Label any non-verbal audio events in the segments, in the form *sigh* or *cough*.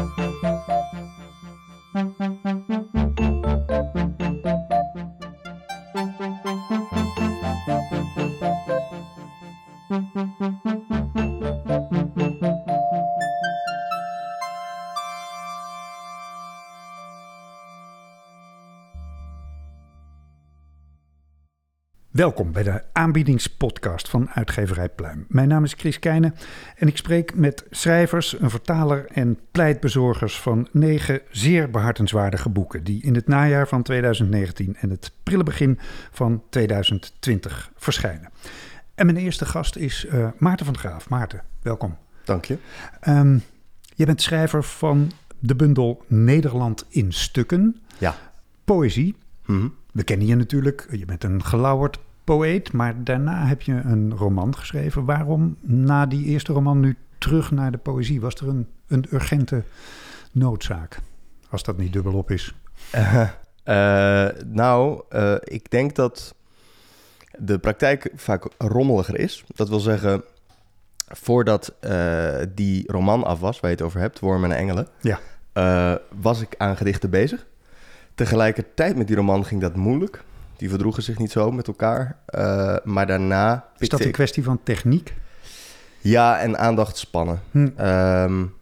Thank you. Welkom bij de aanbiedingspodcast van uitgeverij Pluim. Mijn naam is Chris Keijnen en ik spreek met schrijvers, een vertaler en pleitbezorgers van negen zeer behartenswaardige boeken die in het najaar van 2019 en het prille begin van 2020 verschijnen. En mijn eerste gast is uh, Maarten van Graaf. Maarten, welkom. Dank je. Um, je bent schrijver van de bundel Nederland in stukken. Ja. Poëzie. Mm We kennen je natuurlijk. Je bent een gelauwerd poëet, maar daarna heb je een roman geschreven. Waarom na die eerste roman nu terug naar de poëzie? Was er een, een urgente noodzaak, als dat niet dubbelop is? Uh, *laughs* uh, nou, uh, ik denk dat de praktijk vaak rommeliger is. Dat wil zeggen, voordat die roman af was, waar je het over hebt, Wormen en Engelen, ja. was ik aan gedichten bezig. Tegelijkertijd met die roman ging dat moeilijk. Die verdroegen zich niet zo met elkaar. Uh, maar daarna. Is dat een kwestie van techniek? Ja, en aandacht spannen. Hm. Um,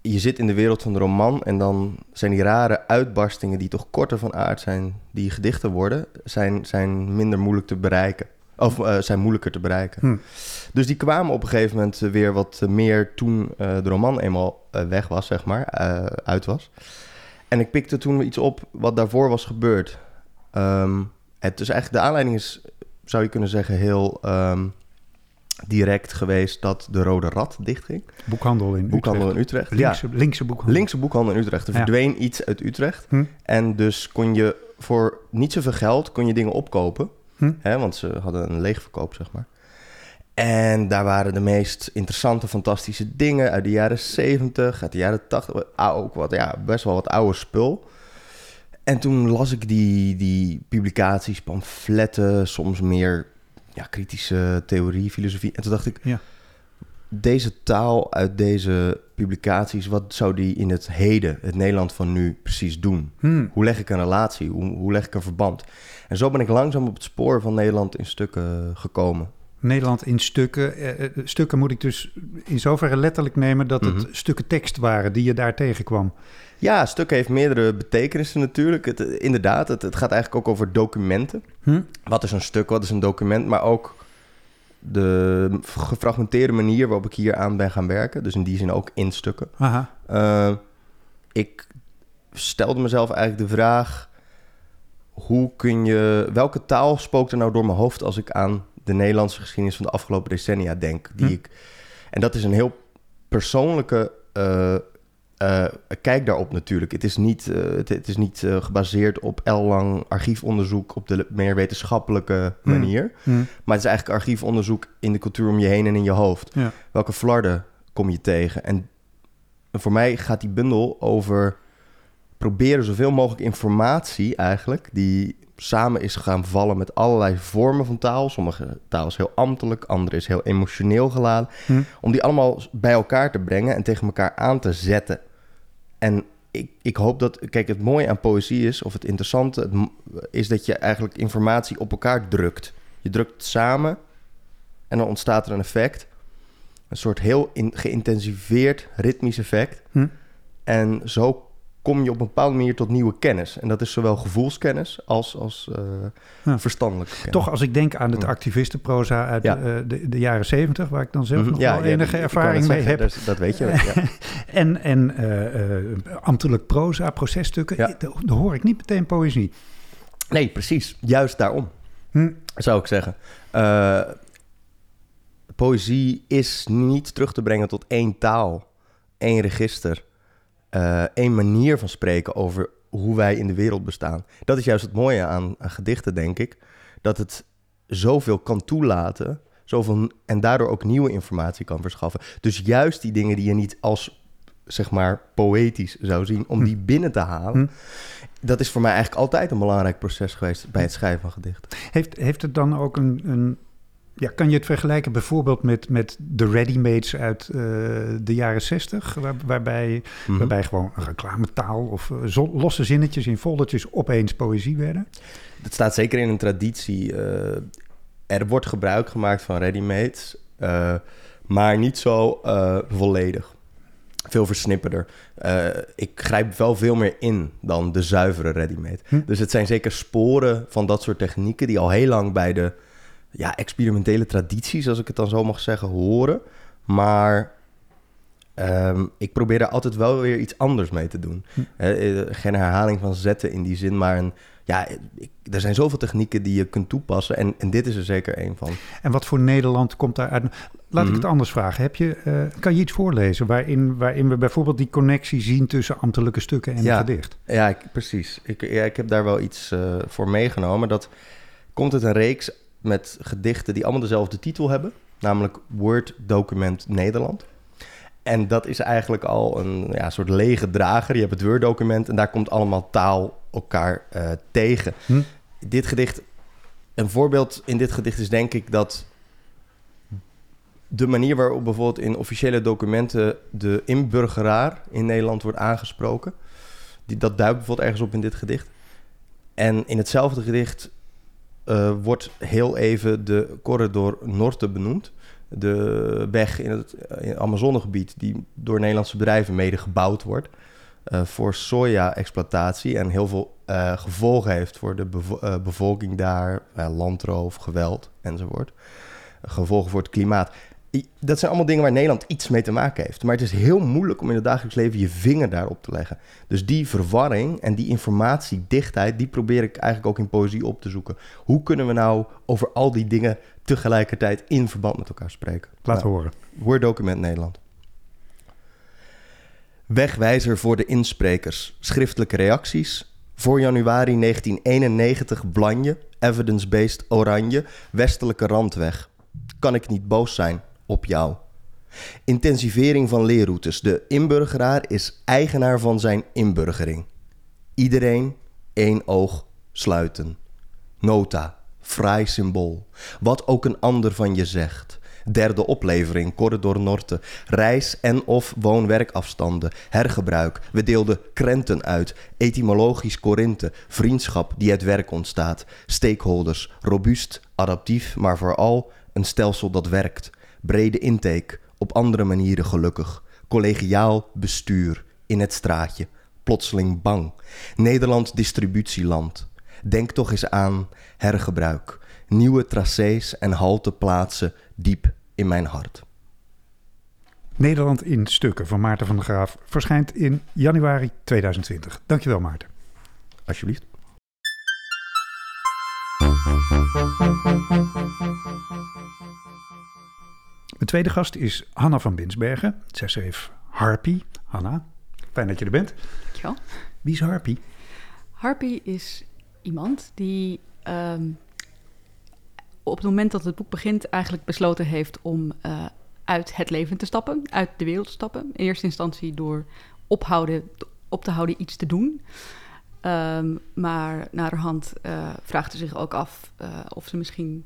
je zit in de wereld van de roman en dan zijn die rare uitbarstingen die toch korter van aard zijn, die gedichten worden, zijn, zijn minder moeilijk te bereiken. Of uh, zijn moeilijker te bereiken. Hm. Dus die kwamen op een gegeven moment weer wat meer toen uh, de roman eenmaal weg was, zeg maar, uit was. En ik pikte toen iets op wat daarvoor was gebeurd. Um, het is eigenlijk, de aanleiding is, zou je kunnen zeggen, heel um, direct geweest dat de Rode Rat dichtging. Boekhandel in boekhandel Utrecht. in Utrecht. Linkse, ja. linkse boekhandel. Linkse boekhandel in Utrecht. Er Ja. verdween iets uit Utrecht. Hm. En dus kon je voor niet zoveel geld kon je dingen opkopen. Hm. Hè, want ze hadden een leegverkoop, zeg maar. En daar waren de meest interessante, fantastische dingen uit de jaren 70, uit de jaren 80. Ook wat, ja, best wel wat oude spul. En toen las ik die, die publicaties, pamfletten, soms meer ja, kritische theorie, filosofie. En toen dacht ik, Ja. deze taal uit deze publicaties, wat zou die in het heden, het Nederland van nu, precies doen? Hm. Hoe leg ik een relatie? Hoe, hoe leg ik een verband? En zo ben ik langzaam op het spoor van Nederland in stukken gekomen. Nederland in stukken. Eh, eh, stukken moet ik dus in zoverre letterlijk nemen dat het Mhm. stukken tekst waren die je daar tegenkwam. Ja, stuk heeft meerdere betekenissen natuurlijk. Het, eh, inderdaad, het, het gaat eigenlijk ook over documenten. Hm? Wat is een stuk, wat is een document, maar ook de gefragmenteerde manier waarop ik hier aan ben gaan werken. Dus in die zin ook in stukken. Aha. Uh, ik stelde mezelf eigenlijk de vraag: hoe kun je, welke taal spookt er nou door mijn hoofd als ik aan de Nederlandse geschiedenis van de afgelopen decennia denk? Die Hm. ik, en dat is een heel persoonlijke uh, uh, kijk daarop natuurlijk. Het is niet, uh, het, het, is niet uh, gebaseerd op ellang archiefonderzoek op de meer wetenschappelijke Hm. manier. Hm. Maar het is eigenlijk archiefonderzoek in de cultuur om je heen en in je hoofd. Ja. Welke flarden kom je tegen? En voor mij gaat die bundel over proberen zoveel mogelijk informatie eigenlijk... die samen is gaan vallen met allerlei vormen van taal. Sommige taal is heel ambtelijk, andere is heel emotioneel geladen. Hm. Om die allemaal bij elkaar te brengen en tegen elkaar aan te zetten. En ik, ik hoop dat... Kijk, het mooie aan poëzie is, of het interessante... Het, is dat je eigenlijk informatie op elkaar drukt. Je drukt het samen en dan ontstaat er een effect. Een soort heel in, geïntensiveerd ritmisch effect. Hm. En zo kom je op een bepaalde manier tot nieuwe kennis. En dat is zowel gevoelskennis als, als uh, Ja. verstandelijke kennis. Toch, als ik denk aan het Ja. activistenproza uit Ja. de, de, de jaren zeventig, waar ik dan zelf Mhm. nog Ja, wel enige ervaring mee heb. Dat, weet je. ja. *laughs* En, en eh, eh, ambtelijk proza, processtukken, daar daar hoor ik niet meteen poëzie. Nee, precies. Juist daarom, Hm. zou ik zeggen. Uh, poëzie is niet terug te brengen tot één taal, één register, uh, één manier van spreken over hoe wij in de wereld bestaan. Dat is juist het mooie aan, aan gedichten, denk ik. Dat het zoveel kan toelaten zoveel, en daardoor ook nieuwe informatie kan verschaffen. Dus juist die dingen die je niet als zeg maar poëtisch zou zien, om Hm. die binnen te halen. Hm. Dat is voor mij eigenlijk altijd een belangrijk proces geweest bij het schrijven van gedichten. Heeft, heeft het dan ook een, een Ja, kan je het vergelijken bijvoorbeeld met, met de ready-mades uit uh, de jaren 60, waar, waarbij, mm waarbij gewoon een reclametaal of uh, losse zinnetjes in foldertjes opeens poëzie werden? Dat staat zeker in een traditie. Uh, er wordt gebruik gemaakt van ready-mades, maar niet zo volledig. Veel versnipperder. ik grijp wel veel meer in dan de zuivere ready-made. Hm? Dus het zijn zeker sporen van dat soort technieken die al heel lang bij de ja, experimentele tradities, als ik het dan zo mag zeggen, horen. Maar um, ik probeer daar altijd wel weer iets anders mee te doen. Hm. Uh, geen herhaling van zetten in die zin, maar een, ja, ik, er zijn zoveel technieken die je kunt toepassen. En, en dit is er zeker één van. En wat voor Nederland komt daar uit? Laat ik mhm. het anders vragen. Heb je, uh, kan je iets voorlezen waarin, waarin we bijvoorbeeld die connectie zien tussen ambtelijke stukken en ja, gedicht? Ja, ik, precies. Ik, ja, ik heb daar wel iets uh, voor meegenomen. Dat komt het een reeks met gedichten die allemaal dezelfde titel hebben, namelijk Word Document Nederland. En dat is eigenlijk al een ja, soort lege drager. Je hebt het Word-document en daar komt allemaal taal elkaar uh, tegen. Hm? Dit gedicht, een voorbeeld in dit gedicht is denk ik dat de manier waarop bijvoorbeeld in officiële documenten de inburgeraar in Nederland wordt aangesproken, die, dat duikt bijvoorbeeld ergens op in dit gedicht. En in hetzelfde gedicht uh, wordt heel even de corridor Norte benoemd. De weg in het, in Amazonegebied die door Nederlandse bedrijven mede gebouwd wordt. Uh, voor soja-exploitatie en heel veel gevolgen heeft voor de bevo bevolking daar, landroof, geweld enzovoort. Gevolgen voor het klimaat dat zijn allemaal dingen waar Nederland iets mee te maken heeft. Maar het is heel moeilijk om in het dagelijks leven je vinger daarop te leggen. Dus die verwarring en die informatiedichtheid, die probeer ik eigenlijk ook in poëzie op te zoeken. Hoe kunnen we nou over al die dingen tegelijkertijd in verband met elkaar spreken? Laat nou, horen. Word document Nederland. Wegwijzer voor de insprekers. Schriftelijke reacties. Voor januari 1991 Blanje, evidence-based oranje, westelijke randweg. Kan ik niet boos zijn? Op jou. Intensivering van leerroutes. De inburgeraar is eigenaar van zijn inburgering. Iedereen één oog sluiten. Nota, fraai symbool. Wat ook een ander van je zegt. Derde oplevering, Corridor Norte. Reis- en of woon-werkafstanden. Hergebruik. We deelden krenten uit. Etymologisch Korinthe. Vriendschap die uit werk ontstaat. Stakeholders. Robuust, adaptief, maar vooral een stelsel dat werkt brede intake, op andere manieren gelukkig, collegiaal bestuur in het straatje, plotseling bang. Nederland distributieland. Denk toch eens aan hergebruik, nieuwe tracés en halteplaatsen diep in mijn hart. Nederland in stukken van Maarten van der Graaf verschijnt in januari 2020. Dankjewel Maarten. Alsjeblieft. Mijn tweede gast is Hanna van Binsbergen. Zij schreef Harpy. Hanna, fijn dat je er bent. Dankjewel. Wie is Harpy? Harpy is iemand die ehm, op het moment dat het boek begint eigenlijk besloten heeft om uh, uit het leven te stappen, uit de wereld te stappen. In eerste instantie door ophouden, op te houden iets te doen. Um, maar naderhand uh, vraagt ze zich ook af uh, of ze misschien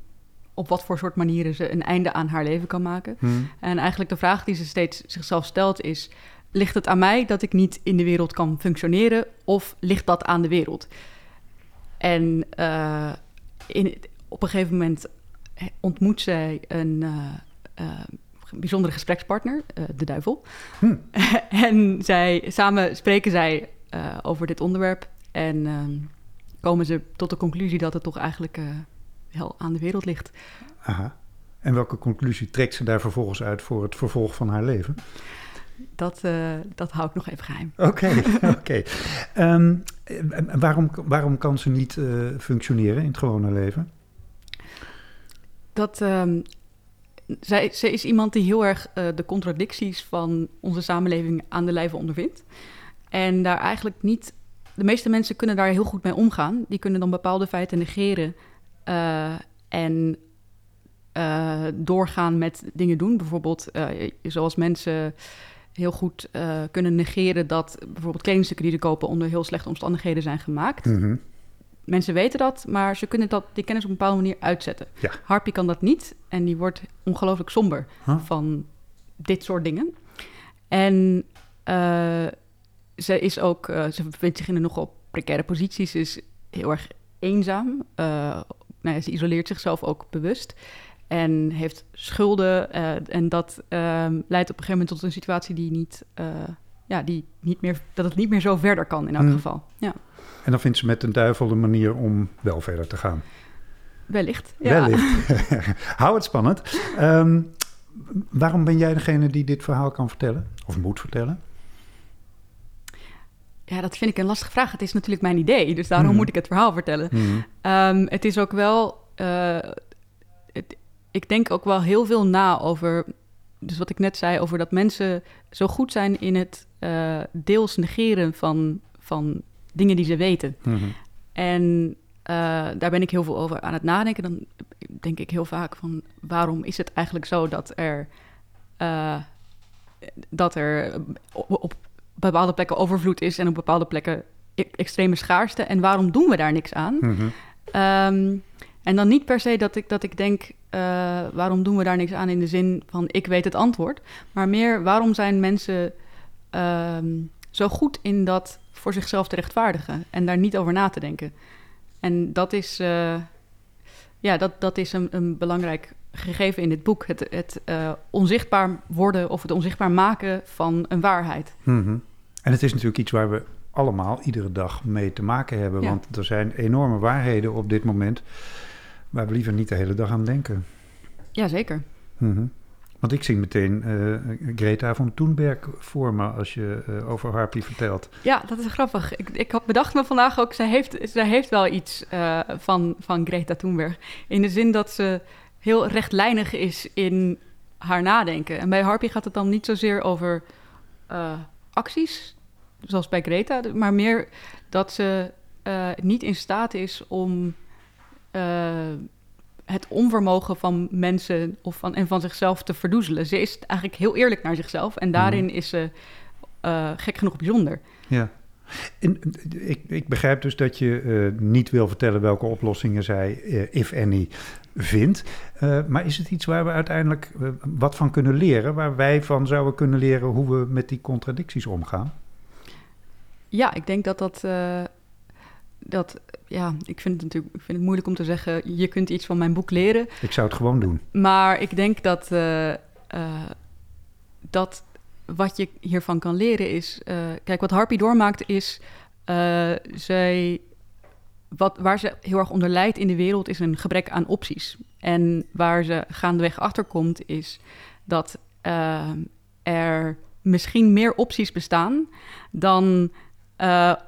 op wat voor soort manieren ze een einde aan haar leven kan maken. Hmm. En eigenlijk de vraag die ze steeds zichzelf stelt is: ligt het aan mij dat ik niet in de wereld kan functioneren, of ligt dat aan de wereld? En uh, in, op een gegeven moment ontmoet zij een uh, uh, bijzondere gesprekspartner, de duivel. Hmm. *laughs* en zij, samen spreken zij over dit onderwerp en ehm, komen ze tot de conclusie dat het toch eigenlijk wel aan de wereld ligt. Aha. En welke conclusie trekt ze daar vervolgens uit voor het vervolg van haar leven? Dat, uh, dat hou ik nog even geheim. Oké, *laughs* oké. Ehm, waarom, waarom kan ze niet uh, functioneren in het gewone leven? Dat, um, zij, zij is iemand die heel erg uh, de contradicties van onze samenleving aan de lijve ondervindt. En daar eigenlijk niet... De meeste mensen kunnen daar heel goed mee omgaan. Die kunnen dan bepaalde feiten negeren uh, en uh, doorgaan met dingen doen. Bijvoorbeeld, uh, zoals mensen heel goed kunnen negeren dat bijvoorbeeld kledingstukken die ze kopen onder heel slechte omstandigheden zijn gemaakt. Mm -hmm. mensen weten dat, maar ze kunnen dat, die kennis op een bepaalde manier uitzetten. Ja. Harpy kan dat niet en die wordt ongelooflijk somber Huh? van dit soort dingen. En eh, ze is ook, eh, ze bevindt zich in een nogal precaire positie. Ze is heel erg eenzaam. Eh, nou ja, ze isoleert zichzelf ook bewust. En heeft schulden. eh, en dat ehm, leidt op een gegeven moment tot een situatie die niet. eh, ja, die niet meer, dat het niet meer zo verder kan in elk Hmm. geval. Ja, En dan vindt ze met een duivel een manier om wel verder te gaan. wellicht. Ja. Wellicht. *laughs* Hou het spannend. Ehm, waarom ben jij degene die dit verhaal kan vertellen? Of moet vertellen? Ja, dat vind ik een lastige vraag. Het is natuurlijk mijn idee, dus daarom Hmm. moet ik het verhaal vertellen. Mhm. Ehm, het is ook wel. eh, het- ik denk ook wel heel veel na over. Dus wat ik net zei, over dat mensen zo goed zijn in het eh, deels negeren van, van dingen die ze weten. Mhm. En eh, daar ben ik heel veel over aan het nadenken. Dan denk ik heel vaak van waarom is het eigenlijk zo dat er, dat er op bepaalde plekken overvloed is en op bepaalde plekken e- extreme schaarste. En waarom doen we daar niks aan? Mhm. Ehm, en dan niet per se dat ik, dat ik denk, eh, waarom doen we daar niks aan in de zin van ik weet het antwoord. Maar meer, waarom zijn mensen ehm, zo goed in dat voor zichzelf te rechtvaardigen en daar niet over na te denken. En dat is, eh, ja, dat, dat is een, een belangrijk gegeven in dit boek. Het, het eh, onzichtbaar worden of het onzichtbaar maken van een waarheid. Mhm. En het is natuurlijk iets waar we allemaal iedere dag mee te maken hebben. Ja. Want er zijn enorme waarheden op dit moment waar we liever niet de hele dag aan denken. Jazeker. Mhm. Want ik zie meteen eh, Greta van Thunberg voor me als je eh, over Harpy vertelt. Ja, dat is grappig. Ik, ik had bedacht me vandaag ook, zij heeft, zij heeft wel iets eh, van, van Greta Thunberg. In de zin dat ze heel rechtlijnig is in haar nadenken. En bij Harpy gaat het dan niet zozeer over acties, zoals bij Greta, maar meer dat ze eh, niet in staat is om eh, het onvermogen van mensen of van, en van zichzelf te verdoezelen. Ze is eigenlijk heel eerlijk naar zichzelf en daarin is ze eh, gek genoeg bijzonder. Ja. En, ik, ik begrijp dus dat je eh, niet wil vertellen welke oplossingen zij, eh, if any, vindt. Eh, maar is het iets waar we uiteindelijk wat van kunnen leren? Waar wij van zouden kunnen leren hoe we met die contradicties omgaan? Ja, ik denk dat dat. dat ja, ik vind het natuurlijk ik vind het moeilijk om te zeggen. Je kunt iets van mijn boek leren. Ik zou het gewoon doen. Maar ik denk dat. dat wat je hiervan kan leren is. eh, kijk, wat Harpy doormaakt is. eh, zij. Wat, waar ze heel erg onder lijdt in de wereld is een gebrek aan opties. En waar ze gaandeweg achter komt is dat eh, er misschien meer opties bestaan dan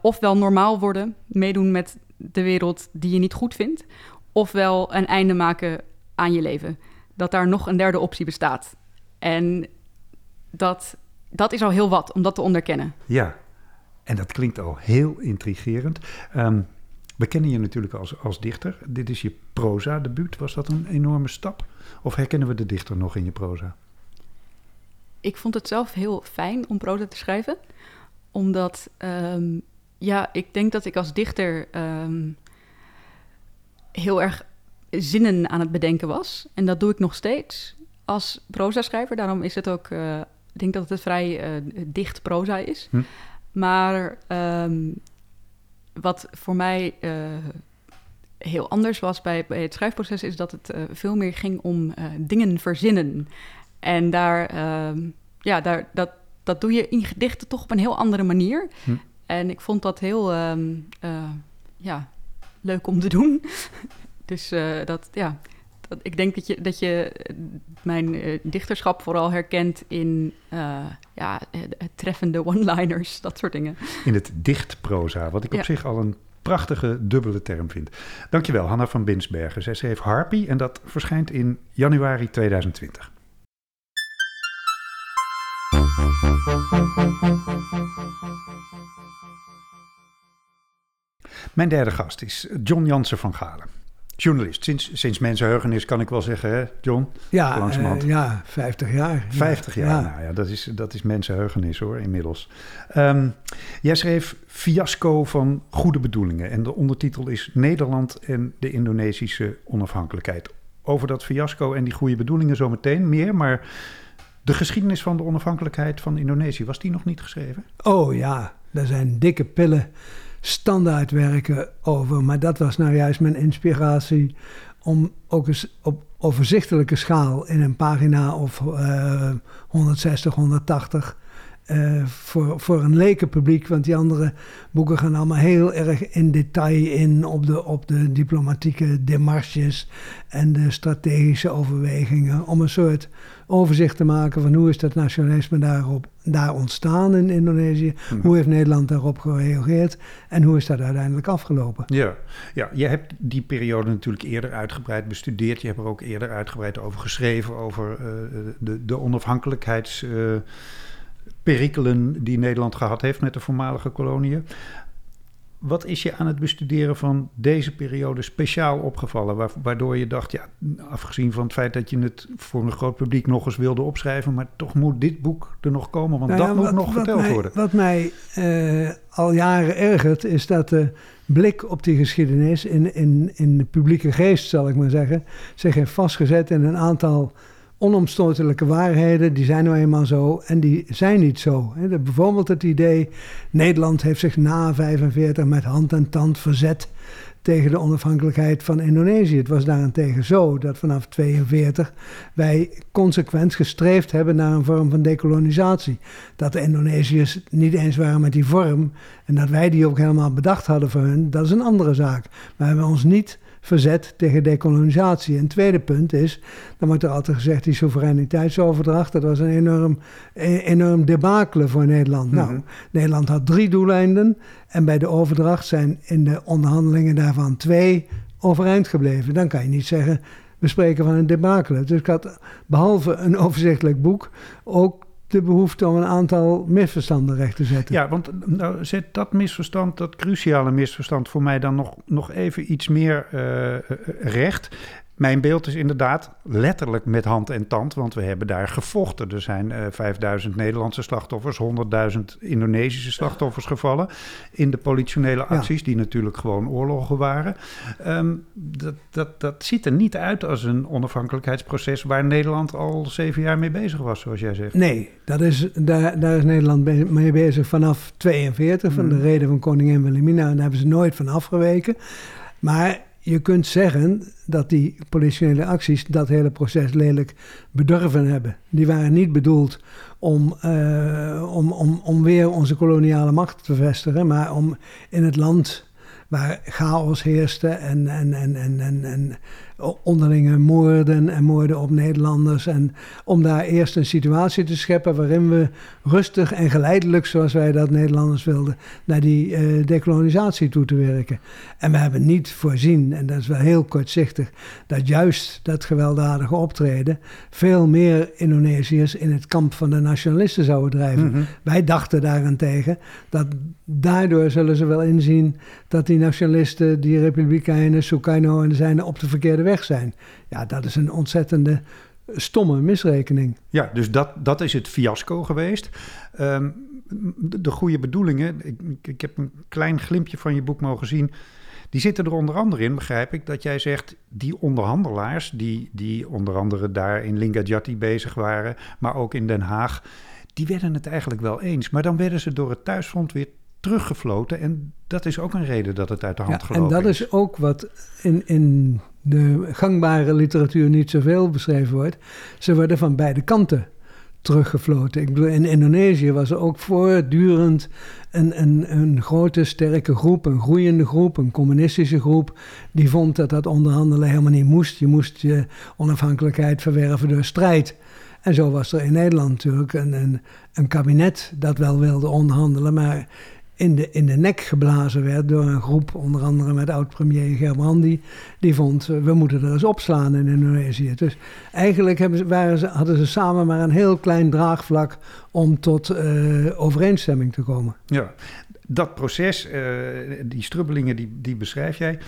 ofwel normaal worden, meedoen met de wereld die je niet goed vindt, ofwel een einde maken aan je leven. Dat daar nog een derde optie bestaat. En dat, dat is al heel wat om dat te onderkennen. Ja, en dat klinkt al heel intrigerend. Ehm, we kennen je natuurlijk als, als dichter. Dit is je proza-debuut. Was dat een enorme stap? Of herkennen we de dichter nog in je proza? Ik vond het zelf heel fijn om proza te schrijven. Omdat, ehm, ja, ik denk dat ik als dichter ehm, heel erg zinnen aan het bedenken was. En dat doe ik nog steeds als proza-schrijver. Daarom is het ook, eh, ik denk dat het vrij eh, dicht proza is. Hm. Maar ehm, wat voor mij eh, heel anders was bij, bij het schrijfproces... is dat het eh, veel meer ging om dingen verzinnen. En daar, ehm, ja, daar, dat, dat doe je in gedichten toch op een heel andere manier. Hm. En ik vond dat heel ehm, eh, ja, leuk om te doen. *laughs* dus dat, ja, ik denk dat je, dat je eh, mijn eh, dichterschap vooral herkent in eh, ja, treffende one-liners, dat soort dingen. In het dichtproza, wat ik op zich al een prachtige dubbele term vind. Dankjewel, Hanna van Binsbergen. Zij schreef Harpy en dat verschijnt in januari 2020. Mijn derde gast is John Jansen van Galen. Journalist. Sinds, sinds mensenheugenis kan ik wel zeggen, hè, John? Ja, Langzamerhand. eh, ja 50 jaar. 50 jaar, Ja. nou ja, dat is, dat is mensenheugenis hoor, inmiddels. Ehm, jij schreef Fiasco van Goede Bedoelingen. En de ondertitel is Nederland en de Indonesische onafhankelijkheid. Over dat fiasco en die goede bedoelingen zometeen meer, maar de geschiedenis van de onafhankelijkheid van Indonesië, was die nog niet geschreven? Oh ja, daar zijn dikke pillen standaardwerken over. Maar dat was nou juist mijn inspiratie om ook eens op overzichtelijke schaal in een pagina of eh 160, 180 eh, voor, voor een lekenpubliek. Want die andere boeken gaan allemaal heel erg in detail in op de, op de diplomatieke demarches en de strategische overwegingen. Om een soort overzicht te maken van hoe is dat nationalisme daarop, daar ontstaan in Indonesië. Mhm. Hoe heeft Nederland daarop gereageerd en hoe is dat uiteindelijk afgelopen? Ja, ja, je hebt die periode natuurlijk eerder uitgebreid bestudeerd. Je hebt er ook eerder uitgebreid over geschreven, over eh, de, de onafhankelijkheidsperikelen die Nederland gehad heeft met de voormalige koloniën. Wat is je aan het bestuderen van deze periode speciaal opgevallen? wa- Waardoor je dacht, ja, afgezien van het feit dat je het voor een groot publiek nog eens wilde opschrijven, maar toch moet dit boek er nog komen, want Nou dat moet nog verteld mij- worden. Wat mij eh, al jaren ergert, is dat de blik op die geschiedenis in, in, in de publieke geest, zal ik maar zeggen, zich heeft vastgezet in een aantal onomstotelijke waarheden. Die zijn nou eenmaal zo en die zijn niet zo. Bijvoorbeeld het idee, Nederland heeft zich na 45 met hand en tand verzet tegen de onafhankelijkheid van Indonesië. Het was daarentegen zo dat vanaf 42 wij consequent gestreefd hebben naar een vorm van dekolonisatie. Dat de Indonesiërs niet eens waren met die vorm en dat wij die ook helemaal bedacht hadden voor hun, dat is een andere zaak. Maar we hebben ons niet verzet tegen dekolonisatie. En het tweede punt is, dan wordt er altijd gezegd, die soevereiniteitsoverdracht, dat was een enorm, e- enorm debakelen voor Nederland. Mhm. Nou, Nederland had drie doeleinden en bij de overdracht zijn in de onderhandelingen daarvan twee overeind gebleven. Dan kan je niet zeggen, we spreken van een debakelen. Dus ik had behalve een overzichtelijk boek ook de behoefte om een aantal misverstanden recht te zetten. Ja, want nou, zet dat misverstand, dat cruciale misverstand voor mij dan nog, nog even iets meer eh, eh, recht. Mijn beeld is inderdaad letterlijk met hand en tand, want we hebben daar gevochten. Er zijn eh 5000 Nederlandse slachtoffers, 100.000 Indonesische slachtoffers gevallen in de politionele acties, die natuurlijk gewoon oorlogen waren. Ehm, dat, dat, dat ziet er niet uit als een onafhankelijkheidsproces waar Nederland al zeven jaar mee bezig was, zoals jij zegt. Nee, dat is, daar, daar is Nederland mee bezig vanaf 42, van de Hmm. reden van koningin Wilhelmina. En daar hebben ze nooit van afgeweken. Maar je kunt zeggen dat die politionele acties dat hele proces lelijk bedorven hebben. Die waren niet bedoeld om, eh, om, om, om weer onze koloniale macht te vestigen, maar om in het land waar chaos heerste en, en, en, en, en onderlinge moorden en moorden op Nederlanders. En om daar eerst een situatie te scheppen waarin we rustig en geleidelijk, zoals wij dat Nederlanders wilden, naar die eh, dekolonisatie toe te werken. En we hebben niet voorzien, en dat is wel heel kortzichtig, dat juist dat gewelddadige optreden veel meer Indonesiërs in het kamp van de nationalisten zouden drijven. Mhm. Wij dachten daarentegen dat daardoor zullen ze wel inzien dat die nationalisten, die republikeinen, Sukarno en de zijne op de verkeerde weg zijn. Ja, dat is een ontzettende stomme misrekening. Ja, dus dat, dat is het fiasco geweest. Ehm, de, de goede bedoelingen, ik, ik- heb een klein glimpje van je boek mogen zien. Die zitten er onder andere in, begrijp ik, dat jij zegt... die onderhandelaars, die, die onder andere daar in Linggadjati bezig waren... maar ook in Den Haag, die werden het eigenlijk wel eens. Maar dan werden ze door het thuisfront weer teruggefloten... en dat is ook een reden dat het uit de hand Ja, en gelopen dat is ook wat in, in de gangbare literatuur niet zoveel beschreven wordt. Ze worden van beide kanten teruggefloten. Ik bedoel, in Indonesië was er ook voortdurend een, een, een grote, sterke groep, een groeiende groep, een communistische groep, die vond dat dat onderhandelen helemaal niet moest. Je moest je onafhankelijkheid verwerven door strijd. En zo was er in Nederland natuurlijk een, een, een kabinet dat wel wilde onderhandelen, maar in de, in de nek geblazen werd door een groep, onder andere met oud-premier Gerbrandi. Die vond, eh, we moeten er eens opslaan in Indonesië. Dus eigenlijk hebben waren ze, hadden ze samen maar een heel klein draagvlak om tot eh, overeenstemming te komen. Ja, dat proces, eh, die strubbelingen, die, die beschrijf jij.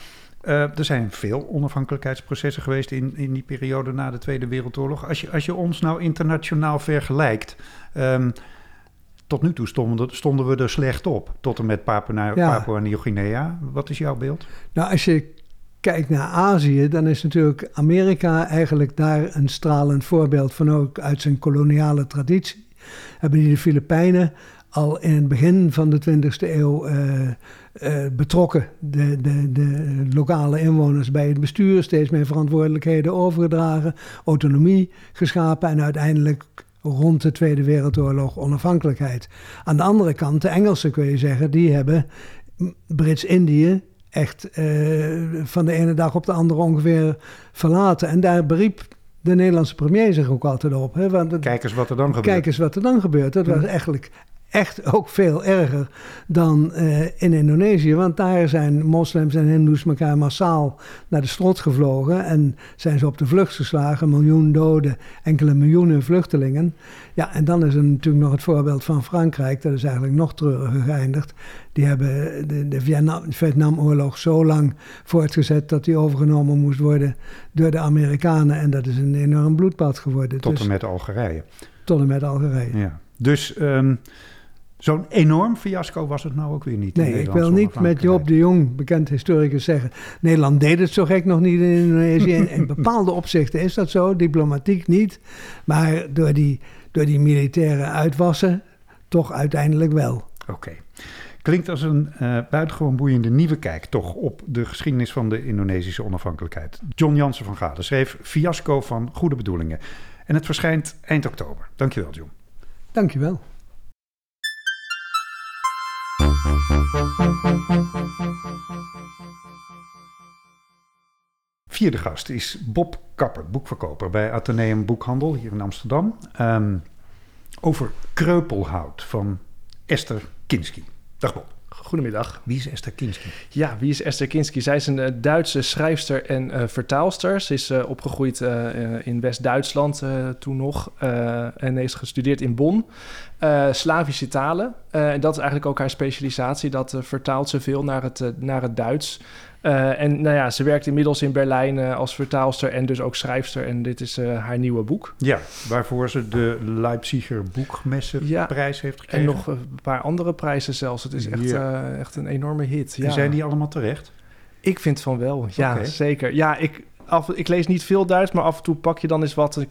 Er zijn veel onafhankelijkheidsprocessen geweest in, in die periode na de Tweede Wereldoorlog. Als je, als je ons nou internationaal vergelijkt. Um, tot nu toe stonden, stonden, we er slecht op. Tot en met Papua, ja. Papua Nieuw-Guinea. Wat is jouw beeld? Nou, als je kijkt naar Azië, dan is natuurlijk Amerika eigenlijk daar een stralend voorbeeld van ook uit zijn koloniale traditie. Hebben die de Filipijnen al in het begin van de 20e eeuw uh, uh, betrokken. De, de, de lokale inwoners bij het bestuur, steeds meer verantwoordelijkheden overgedragen, autonomie geschapen en uiteindelijk rond de Tweede Wereldoorlog onafhankelijkheid. Aan de andere kant, de Engelsen kun je zeggen, die hebben Brits-Indië echt uh, van de ene dag op de andere ongeveer verlaten. En daar beriep de Nederlandse premier zich ook altijd op. Hè? Want, kijk eens wat er dan gebeurt. Kijk eens wat er dan gebeurt. Dat was eigenlijk echt ook veel erger dan uh, in Indonesië. Want daar zijn moslims en hindoes elkaar massaal naar de strot gevlogen. En zijn ze op de vlucht geslagen. Miljoen doden, enkele miljoenen vluchtelingen. Ja, en dan is er natuurlijk nog het voorbeeld van Frankrijk. Dat is eigenlijk nog treuriger geëindigd. Die hebben de, de Vietnamoorlog zo lang voortgezet dat die overgenomen moest worden door de Amerikanen. En dat is een enorm bloedbad geworden. Tot en dus met Algerije. Tot en met Algerije. Ja. Dus um, Zo'n enorm fiasco was het nou ook weer niet. Nee, ik wil niet met Joop de Jong, bekend historicus, zeggen... Nederland deed het zo gek nog niet in Indonesië. in, in bepaalde *laughs* opzichten is dat zo, diplomatiek niet. Maar door die, door die militaire uitwassen toch uiteindelijk wel. Oké. Klinkt als een uh, buitengewoon boeiende nieuwe kijk toch op de geschiedenis van de Indonesische onafhankelijkheid. John Jansen van Gade schreef Fiasco van Goede Bedoelingen. En het verschijnt eind oktober. Dankjewel, John. Dankjewel. Vierde gast is Bob Kapper, boekverkoper bij Atheneum Boekhandel hier in Amsterdam. Um, over kreupelhout van Esther Kinski. Dag Bob. Goedemiddag. Wie is Esther Kinski? Ja, wie is Esther Kinski? Zij is een uh, Duitse schrijfster en uh, vertaalster. Ze is uh, opgegroeid in West-Duitsland toen nog en heeft gestudeerd in Bonn. Slavische talen. en dat is eigenlijk ook haar specialisatie. Dat vertaalt ze veel naar het, naar het Duits. Uh, en nou ja, ze werkt inmiddels in Berlijn uh, als vertaalster en dus ook schrijfster. En dit is uh, haar nieuwe boek. Ja, waarvoor ze de Leipziger Boekmessenprijs ja, heeft gekregen. En nog een paar andere prijzen zelfs. Het is echt, ja. echt een enorme hit. Ja. En zijn die allemaal terecht? Ik vind van wel, ja, okay. zeker. Ja, ik, af, ik lees niet veel Duits, maar af en toe pak je dan eens wat.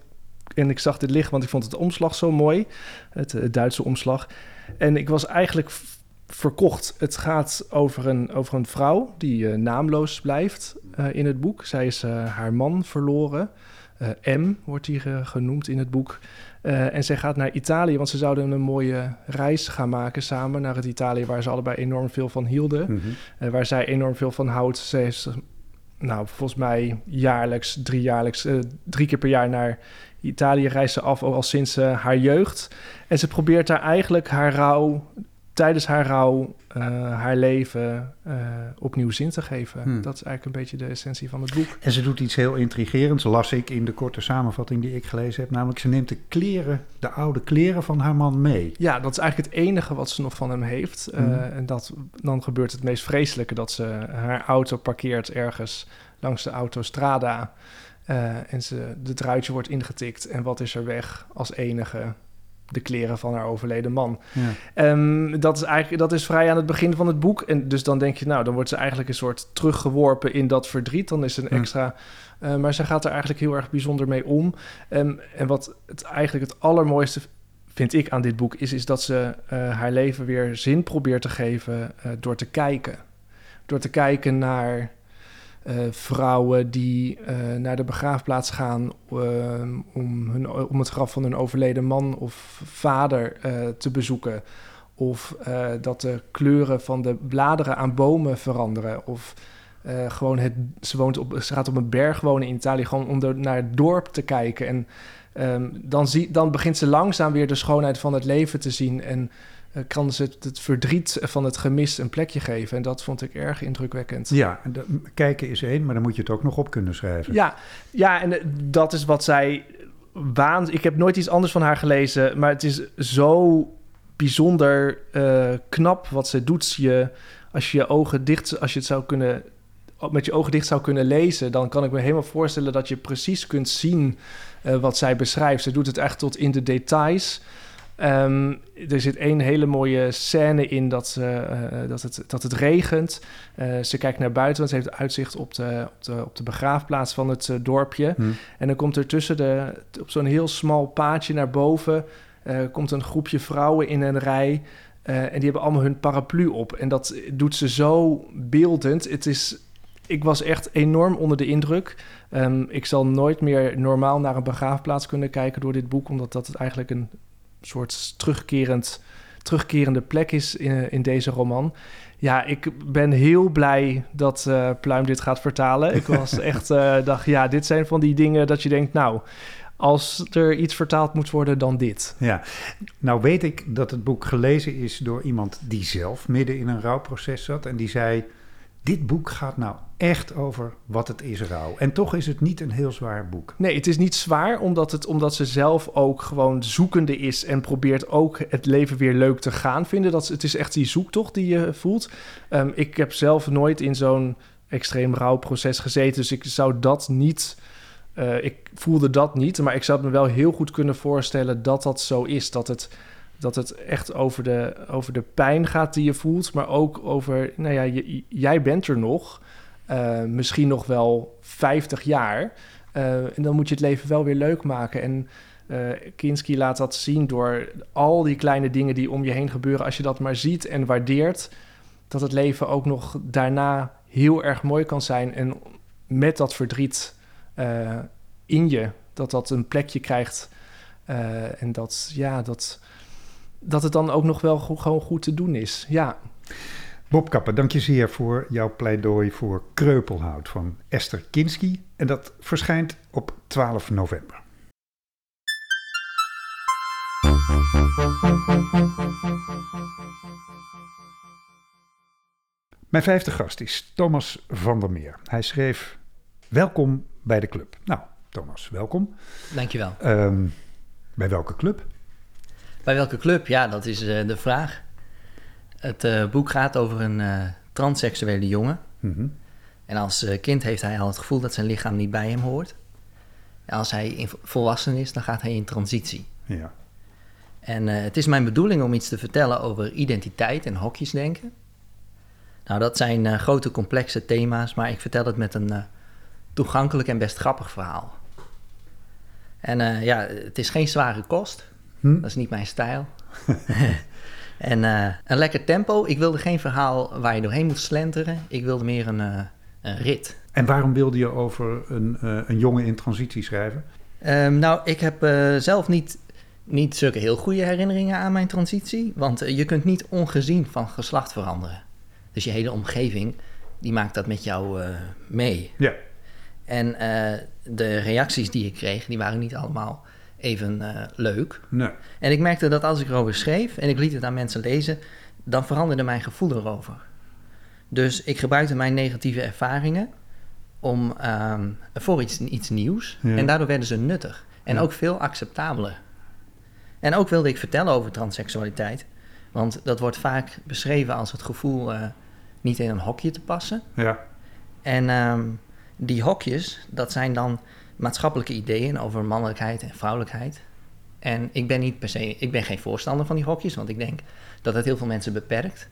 En ik zag dit liggen, want ik vond het omslag zo mooi. Het, het Duitse omslag. En ik was eigenlijk verkocht. Het gaat over een, over een vrouw die uh, naamloos blijft uh, in het boek. Zij is uh, haar man verloren. M wordt die genoemd in het boek. en zij gaat naar Italië, want ze zouden een mooie reis gaan maken samen naar het Italië waar ze allebei enorm veel van hielden. Mm -hmm. waar zij enorm veel van houdt. Ze heeft, nou, volgens mij jaarlijks, drie, jaarlijks, drie keer per jaar naar Italië reist ze af, al sinds haar jeugd. En ze probeert daar eigenlijk haar rouw tijdens haar rouw uh, haar leven uh, opnieuw zin te geven. Hmm. Dat is eigenlijk een beetje de essentie van het boek. En ze doet iets heel intrigerends, las ik in de korte samenvatting die ik gelezen heb. Namelijk, ze neemt de kleren, de oude kleren van haar man mee. Ja, dat is eigenlijk het enige wat ze nog van hem heeft. Uh, hmm. En dat, dan gebeurt het meest vreselijke dat ze haar auto parkeert ergens langs de autostrada. en ze, de druitje wordt ingetikt. En wat is er weg als enige? De kleren van haar overleden man. Ja. Um, dat, is eigenlijk, dat is vrij aan het begin van het boek. En dus dan denk je, nou, dan wordt ze eigenlijk een soort teruggeworpen in dat verdriet. Dan is een extra. Uh, maar ze gaat er eigenlijk heel erg bijzonder mee om. Um, en wat het eigenlijk het allermooiste vind ik aan dit boek is, is dat ze uh, haar leven weer zin probeert te geven uh, door te kijken. Door te kijken naar uh, vrouwen die uh, naar de begraafplaats gaan uh, om, hun, om het graf van hun overleden man of vader te bezoeken. Of dat de kleuren van de bladeren aan bomen veranderen. Of gewoon het, ze, woont op, ze gaat op een berg wonen in Italië, gewoon om naar het dorp te kijken. En um, dan, zie, dan begint ze langzaam weer de schoonheid van het leven te zien. En kan ze het, het, verdriet van het gemis een plekje geven. En dat vond ik erg indrukwekkend. Ja, de, kijken is één, maar dan moet je het ook nog op kunnen schrijven. Ja, ja en uh, dat is wat zij waant. Ik heb nooit iets anders van haar gelezen, maar het is zo bijzonder uh, knap wat ze doet. Je, als je je ogen dicht, als je het zou kunnen met je ogen dicht zou kunnen lezen, dan kan ik me helemaal voorstellen dat je precies kunt zien uh, wat zij beschrijft. Ze doet het echt tot in de details. Um, er zit één hele mooie scène in dat, uh, dat, het, dat het regent. Uh, ze kijkt naar buiten, want ze heeft uitzicht op de, op de, op de begraafplaats van het dorpje. Hmm. En dan komt er tussen de, op zo'n heel smal paadje naar boven... komt een groepje vrouwen in een rij... en die hebben allemaal hun paraplu op. En dat doet ze zo beeldend. Het is ik was echt enorm onder de indruk. Um, ik zal nooit meer normaal naar een begraafplaats kunnen kijken door dit boek, omdat dat eigenlijk een soort terugkerend, terugkerende plek is in, in deze roman. Ja, ik ben heel blij dat uh, Pluim dit gaat vertalen. Ik *laughs* was echt, uh, dacht, ja, dit zijn van die dingen dat je denkt, nou, als er iets vertaald moet worden, dan dit. Ja, nou weet ik dat het boek gelezen is door iemand die zelf midden in een rouwproces zat en die zei dit boek gaat nou echt over wat het is rouw. En toch is het niet een heel zwaar boek. Nee, het is niet zwaar omdat, het, omdat ze zelf ook gewoon zoekende is... en probeert ook het leven weer leuk te gaan vinden. Dat, het is echt die zoektocht die je voelt. Um, ik heb zelf nooit in zo'n extreem rouwproces gezeten... dus ik zou dat niet... Uh, ik voelde dat niet, maar ik zou me wel heel goed kunnen voorstellen... dat dat zo is, dat het dat het echt over de, over de pijn gaat die je voelt, maar ook over, nou ja, jij bent er nog, uh, misschien nog wel 50 jaar. Uh, en dan moet je het leven wel weer leuk maken. En uh, Kinski laat dat zien door al die kleine dingen die om je heen gebeuren. Als je dat maar ziet en waardeert, dat het leven ook nog daarna heel erg mooi kan zijn. En met dat verdriet in je, dat dat een plekje krijgt. en dat, ja, dat, dat het dan ook nog wel gewoon goed te doen is. Ja. Bob Kappen, dank je zeer voor jouw pleidooi voor Kreupelhout van Esther Kinski. En dat verschijnt op 12 november. Mijn vijfde gast is Thomas van der Meer. Hij schreef Welkom bij de club. Nou, Thomas, welkom. Dankjewel. Um, bij welke club? Bij welke club? Ja, dat is uh, de vraag. Het uh, boek gaat over een uh, transseksuele jongen. Mm -hmm. En als kind heeft hij al het gevoel dat zijn lichaam niet bij hem hoort. En als hij volwassen is, dan gaat hij in transitie. Ja. En het is mijn bedoeling om iets te vertellen over identiteit en hokjesdenken. Nou, dat zijn grote complexe thema's, maar ik vertel het met een toegankelijk en best grappig verhaal. En ja, het is geen zware kost. Hm? Dat is niet mijn stijl. *laughs* en uh, een lekker tempo. Ik wilde geen verhaal waar je doorheen moet slenteren. Ik wilde meer een, uh, een rit. En waarom wilde je over een, uh, een jongen in transitie schrijven? Um, nou, ik heb zelf niet, niet zulke heel goede herinneringen aan mijn transitie. Want je kunt niet ongezien van geslacht veranderen. Dus je hele omgeving, die maakt dat met jou mee. Ja. En de reacties die ik kreeg, die waren niet allemaal even uh, leuk. Nee. En ik merkte dat als ik erover schreef en ik liet het aan mensen lezen, dan veranderde mijn gevoel erover. Dus ik gebruikte mijn negatieve ervaringen om, um, voor iets, iets nieuws. Ja. En daardoor werden ze nuttig en ja. ook veel acceptabeler. En ook wilde ik vertellen over transseksualiteit. Want dat wordt vaak beschreven als het gevoel uh, niet in een hokje te passen. Ja. En um, die hokjes, dat zijn dan maatschappelijke ideeën over mannelijkheid en vrouwelijkheid. En ik ben niet per se, ik ben geen voorstander van die hokjes, want ik denk dat het heel veel mensen beperkt.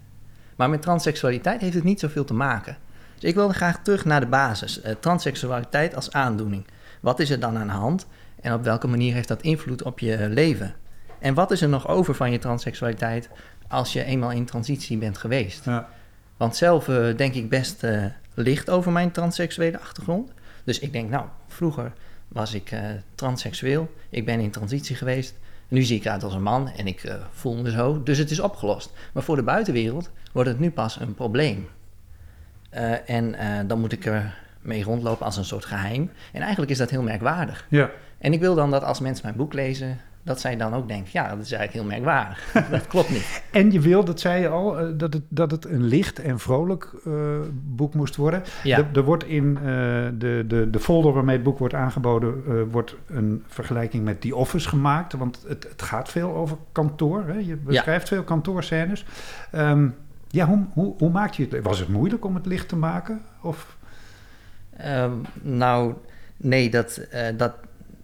Maar met transseksualiteit heeft het niet zoveel te maken. Dus ik wilde graag terug naar de basis. Uh, transseksualiteit als aandoening. Wat is er dan aan de hand en op welke manier heeft dat invloed op je leven? En wat is er nog over van je transseksualiteit als je eenmaal in transitie bent geweest? Ja. Want zelf uh, denk ik best uh, licht over mijn transseksuele achtergrond. Dus ik denk, nou, vroeger was ik uh, transseksueel. Ik ben in transitie geweest. Nu zie ik uit als een man en ik uh, voel me zo. Dus het is opgelost. Maar voor de buitenwereld wordt het nu pas een probleem. Uh, en dan moet ik er mee rondlopen als een soort geheim. En eigenlijk is dat heel merkwaardig. Ja. En ik wil dan dat als mensen mijn boek lezen, dat zij dan ook denken, ja, dat is eigenlijk heel merkwaardig. *laughs* dat klopt niet. En je wil, dat zei je al, uh, dat, het, dat het een licht en vrolijk uh, boek moest worden. Ja. Er, er wordt in uh, de, de, de folder waarmee het boek wordt aangeboden, wordt een vergelijking met The Office gemaakt. Want het, het gaat veel over kantoor. Hè? Je beschrijft ja. veel kantoorscènes. Um, ja, hoe, hoe, hoe maak je het? Was het moeilijk om het licht te maken? Of... Ehm, nou, nee, dat, eh, dat,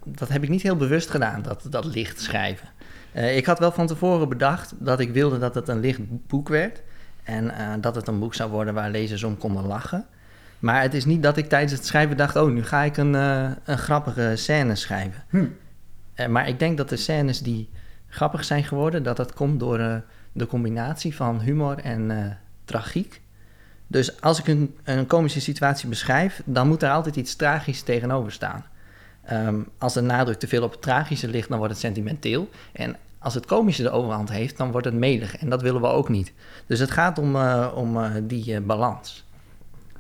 dat heb ik niet heel bewust gedaan, dat, dat licht schrijven. Eh, ik had wel van tevoren bedacht dat ik wilde dat het een licht boek werd. En eh, dat het een boek zou worden waar lezers om konden lachen. Maar het is niet dat ik tijdens het schrijven dacht: oh, nu ga ik een, eh, een grappige scène schrijven. Hm. Maar ik denk dat de scènes die grappig zijn geworden, dat dat komt door de combinatie van humor en tragiek. Dus als ik een, een komische situatie beschrijf, dan moet er altijd iets tragisch tegenover staan. Ehm, als de nadruk te veel op het tragische ligt, dan wordt het sentimenteel. En als het komische de overhand heeft, dan wordt het melig. En dat willen we ook niet. Dus het gaat om, eh, om eh, die eh, balans.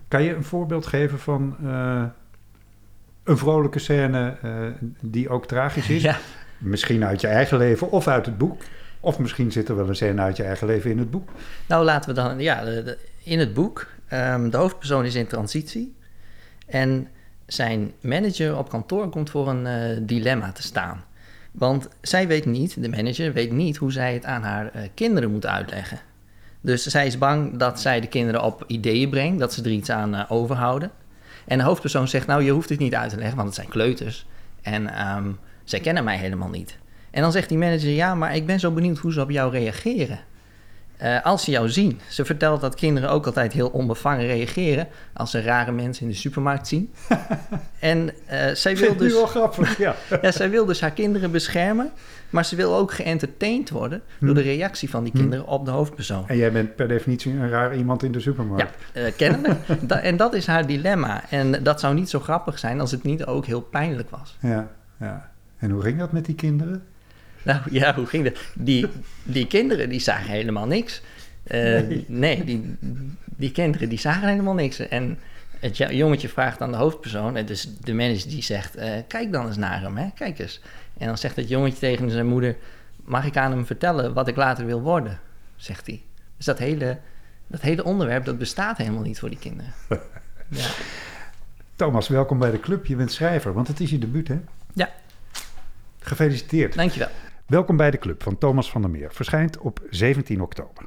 Kan je een voorbeeld geven van een vrolijke scène die ook tragisch is? Ja. Misschien uit je eigen leven of uit het boek. Of misschien zit er wel een scène uit je eigen leven in het boek. Nou, laten we dan, ja, de- de- in het boek, ehm, de hoofdpersoon is in transitie. En zijn manager op kantoor komt voor een eh, dilemma te staan. Want zij weet niet, de manager weet niet hoe zij het aan haar eh, kinderen moet uitleggen. Dus zij is bang dat zij de kinderen op ideeën brengt, dat ze er iets aan eh, overhouden. En de hoofdpersoon zegt, nou, je hoeft het niet uit te leggen, want het zijn kleuters. En ehm, zij kennen mij helemaal niet. En dan zegt die manager, ja, maar ik ben zo benieuwd hoe ze op jou reageren. Eh, als ze jou zien. Ze vertelt dat kinderen ook altijd heel onbevangen reageren als ze rare mensen in de supermarkt zien. *laughs* en eh, zij, wil dus, wel grappig, ja. *laughs* ja, zij wil dus haar kinderen beschermen, maar ze wil ook geëntertained worden door de reactie van die kinderen op de hoofdpersoon. En jij bent per definitie een raar iemand in de supermarkt. Ja, eh, kennelijk. *laughs* Da- en dat is haar dilemma. En dat zou niet zo grappig zijn als het niet ook heel pijnlijk was. Ja, ja. En hoe ging dat met die kinderen? Nou ja, hoe ging dat? Die, die kinderen die zagen helemaal niks. Eh, Nee. nee, die, die kinderen die zagen helemaal niks. En het jongetje vraagt aan de hoofdpersoon, en dus de manager die zegt, eh, kijk dan eens naar hem, hè? kijk eens. En dan zegt het jongetje tegen zijn moeder, mag ik aan hem vertellen wat ik later wil worden? Zegt hij. Dus dat hele, dat hele onderwerp, dat bestaat helemaal niet voor die kinderen. *laughs* Ja. Thomas, welkom bij de club. Je bent schrijver, want het is je debuut, hè? Ja. Gefeliciteerd. Dankjewel. Welkom bij de club van Thomas van der Meer. Verschijnt op 17 oktober.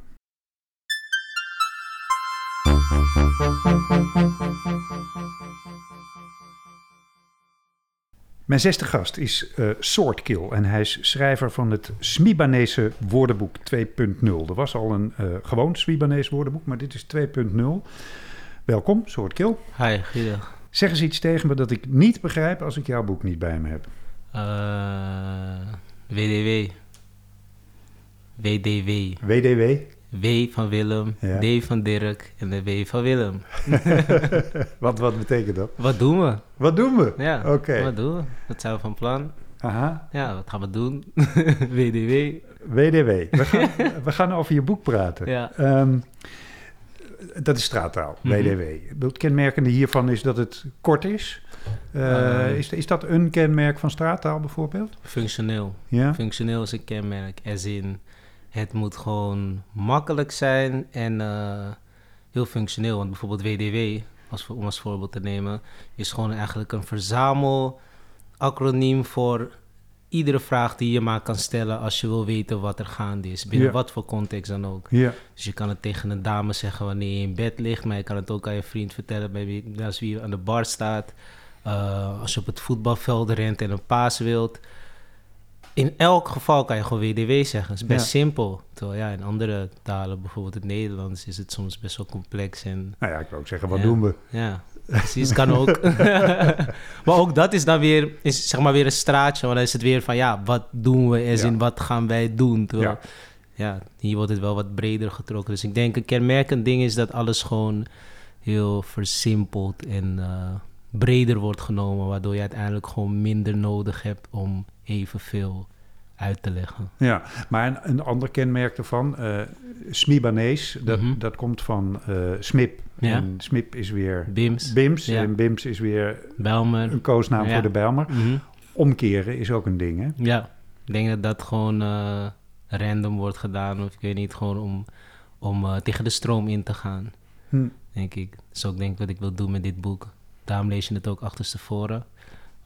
Mijn zesde gast is eh Soortkill en hij is schrijver van het Smibanese woordenboek 2.0. Er was al een eh, gewoon Smibanees woordenboek, maar dit is 2.0. Welkom, Soortkill. Hi, goeiedag. Zeg eens iets tegen me dat ik niet begrijp als ik jouw boek niet bij me heb. Eh, WDW. WDW. WDW? W van Willem, Ja. D van Dirk en de W van Willem. *laughs* wat, wat betekent dat? Wat doen we? Wat doen we? Ja, Oké. wat doen we? Wat zijn we van plan? Aha, Ja, wat gaan we doen? *laughs* WDW. WDW. We gaan, we gaan over je boek praten. Ja. Ehm, dat is straattaal, Mhm. WDW. Het kenmerkende hiervan is dat het kort is. Eh, Eh. is, is dat een kenmerk van straattaal bijvoorbeeld? Functioneel. Ja? Functioneel is een kenmerk. As in, het moet gewoon makkelijk zijn en eh, heel functioneel. Want bijvoorbeeld WDW, als, om als voorbeeld te nemen, is gewoon eigenlijk een verzamel acroniem voor iedere vraag die je maar kan stellen als je wil weten wat er gaande is. Binnen wat voor context dan ook. Ja. Dus je kan het tegen een dame zeggen wanneer je in bed ligt, maar je kan het ook aan je vriend vertellen bij wie, als wie aan de bar staat. Uh, als je op het voetbalveld rent en een paas wilt. In elk geval kan je gewoon WDW zeggen. Het is best Ja. simpel. Terwijl ja, in andere talen, bijvoorbeeld het Nederlands, is het soms best wel complex. En Nou ja, ik wil ook zeggen, wat Ja. doen we? ja, precies, kan ook. *laughs* maar ook dat is dan weer, is zeg maar weer een straatje. Want dan is het weer van, ja, wat doen we? Ja. in, wat gaan wij doen? Terwijl, Ja. ja. hier wordt het wel wat breder getrokken. Dus ik denk, een kenmerkend ding is dat alles gewoon heel versimpeld en eh, breder wordt genomen. Waardoor je uiteindelijk gewoon minder nodig hebt om evenveel uit te leggen. Ja, maar een, een ander kenmerk daarvan, eh Smibanees, dat, Mhm. dat komt van eh, SMIP. Ja. En SMIP is weer Bims, BIMS. Ja. En BIMS is weer Bijlmer. een koosnaam Ja. voor de Bijlmer. Mhm. Omkeren is ook een ding, hè? Ja, ik denk dat dat gewoon eh, random wordt gedaan. Of ik weet niet, gewoon om, om tegen de stroom in te gaan, Hm. denk ik. Dat is ook denk ik wat ik wil doen met dit boek. Daarom lees je het ook achterstevoren.